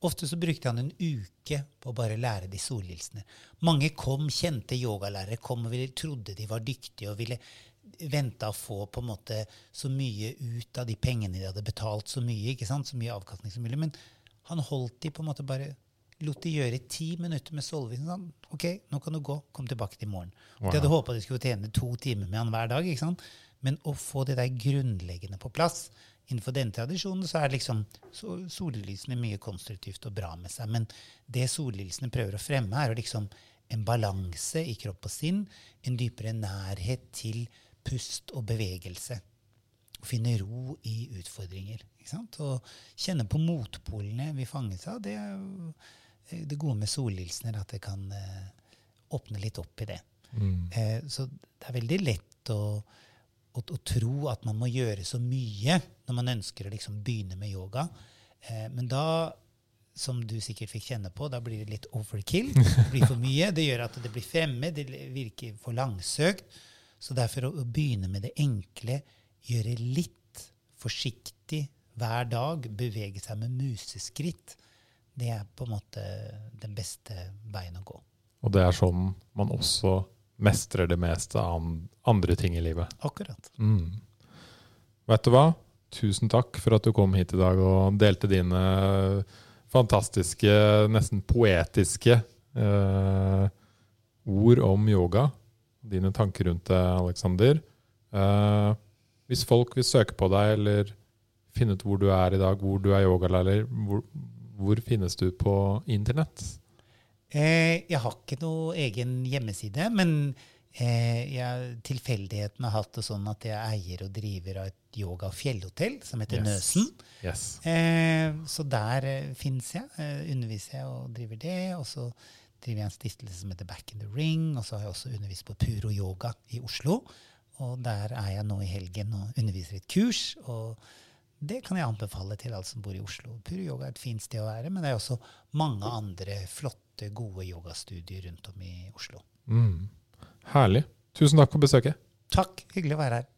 Ofte så brukte han en uke på å bare lære de solhilsene. Mange kom, kjente yogalærere, kom og ville, trodde de var dyktige og ville vente å få på en måte så mye ut av de pengene de hadde betalt, så mye, ikke sant? så mye avkastning som mulig. Men han holdt de på en måte bare lot de gjøre ti minutter med Solvik. Sånn, OK, nå kan du gå. Kom tilbake til i morgen. Wow. De hadde håpa de skulle tjene to timer med han hver dag. ikke sant? Men å få det der grunnleggende på plass Innenfor denne tradisjonen så er liksom sollysene mye konstruktivt og bra med seg. Men det sollysene prøver å fremme, er liksom en balanse i kropp og sinn. En dypere nærhet til pust og bevegelse. Å finne ro i utfordringer. Og kjenne på motpolene vi fanges av. Det er eh, det gode med sollilsener, at det kan uh, åpne litt opp i det. Mm. Uh, så det er veldig lett å, å, å, tro at man må gjøre så mye når man ønsker å liksom begynne med yoga. Eh, men da, som du sikkert fikk kjenne på, da blir det litt overkill. Det blir for mye. Det gjør at det blir fremmed, det virker for langsøkt. Så derfor å, å begynne med det enkle, gjøre litt forsiktig hver dag bevege seg med museskritt, det er på en måte den beste veien å gå. Og det er sånn man også mestrer det meste av andre ting i livet. Akkurat. Mm. Vet du hva? Tusen takk for at du kom hit i dag og delte dine fantastiske, nesten poetiske eh, ord om yoga. Dine tanker rundt det, Aleksander. Eh, hvis folk vil søke på deg eller finne ut hvor du er i dag, hvor du er yogalærer, hvor, hvor finnes du på internett? Eh, jeg har ikke noe egen hjemmeside, men eh, jeg, tilfeldigheten har hatt det sånn at jeg eier og driver av et yoga- og fjellhotell som heter Yes. Nøsen. Yes. Eh, så der eh, fins jeg. Eh, underviser jeg og driver det. Og så driver jeg en stiftelse som heter Back in the Ring. Og så har jeg også undervist på Puro Yoga i Oslo. Og der er jeg nå i helgen og underviser et kurs. Og det kan jeg anbefale til alle som bor i Oslo. Puro Yoga er et fint sted å være, men det er også mange andre flotte, gode yogastudier rundt om i Oslo. Mm. Herlig. Tusen takk for besøket. Takk. Hyggelig å være her.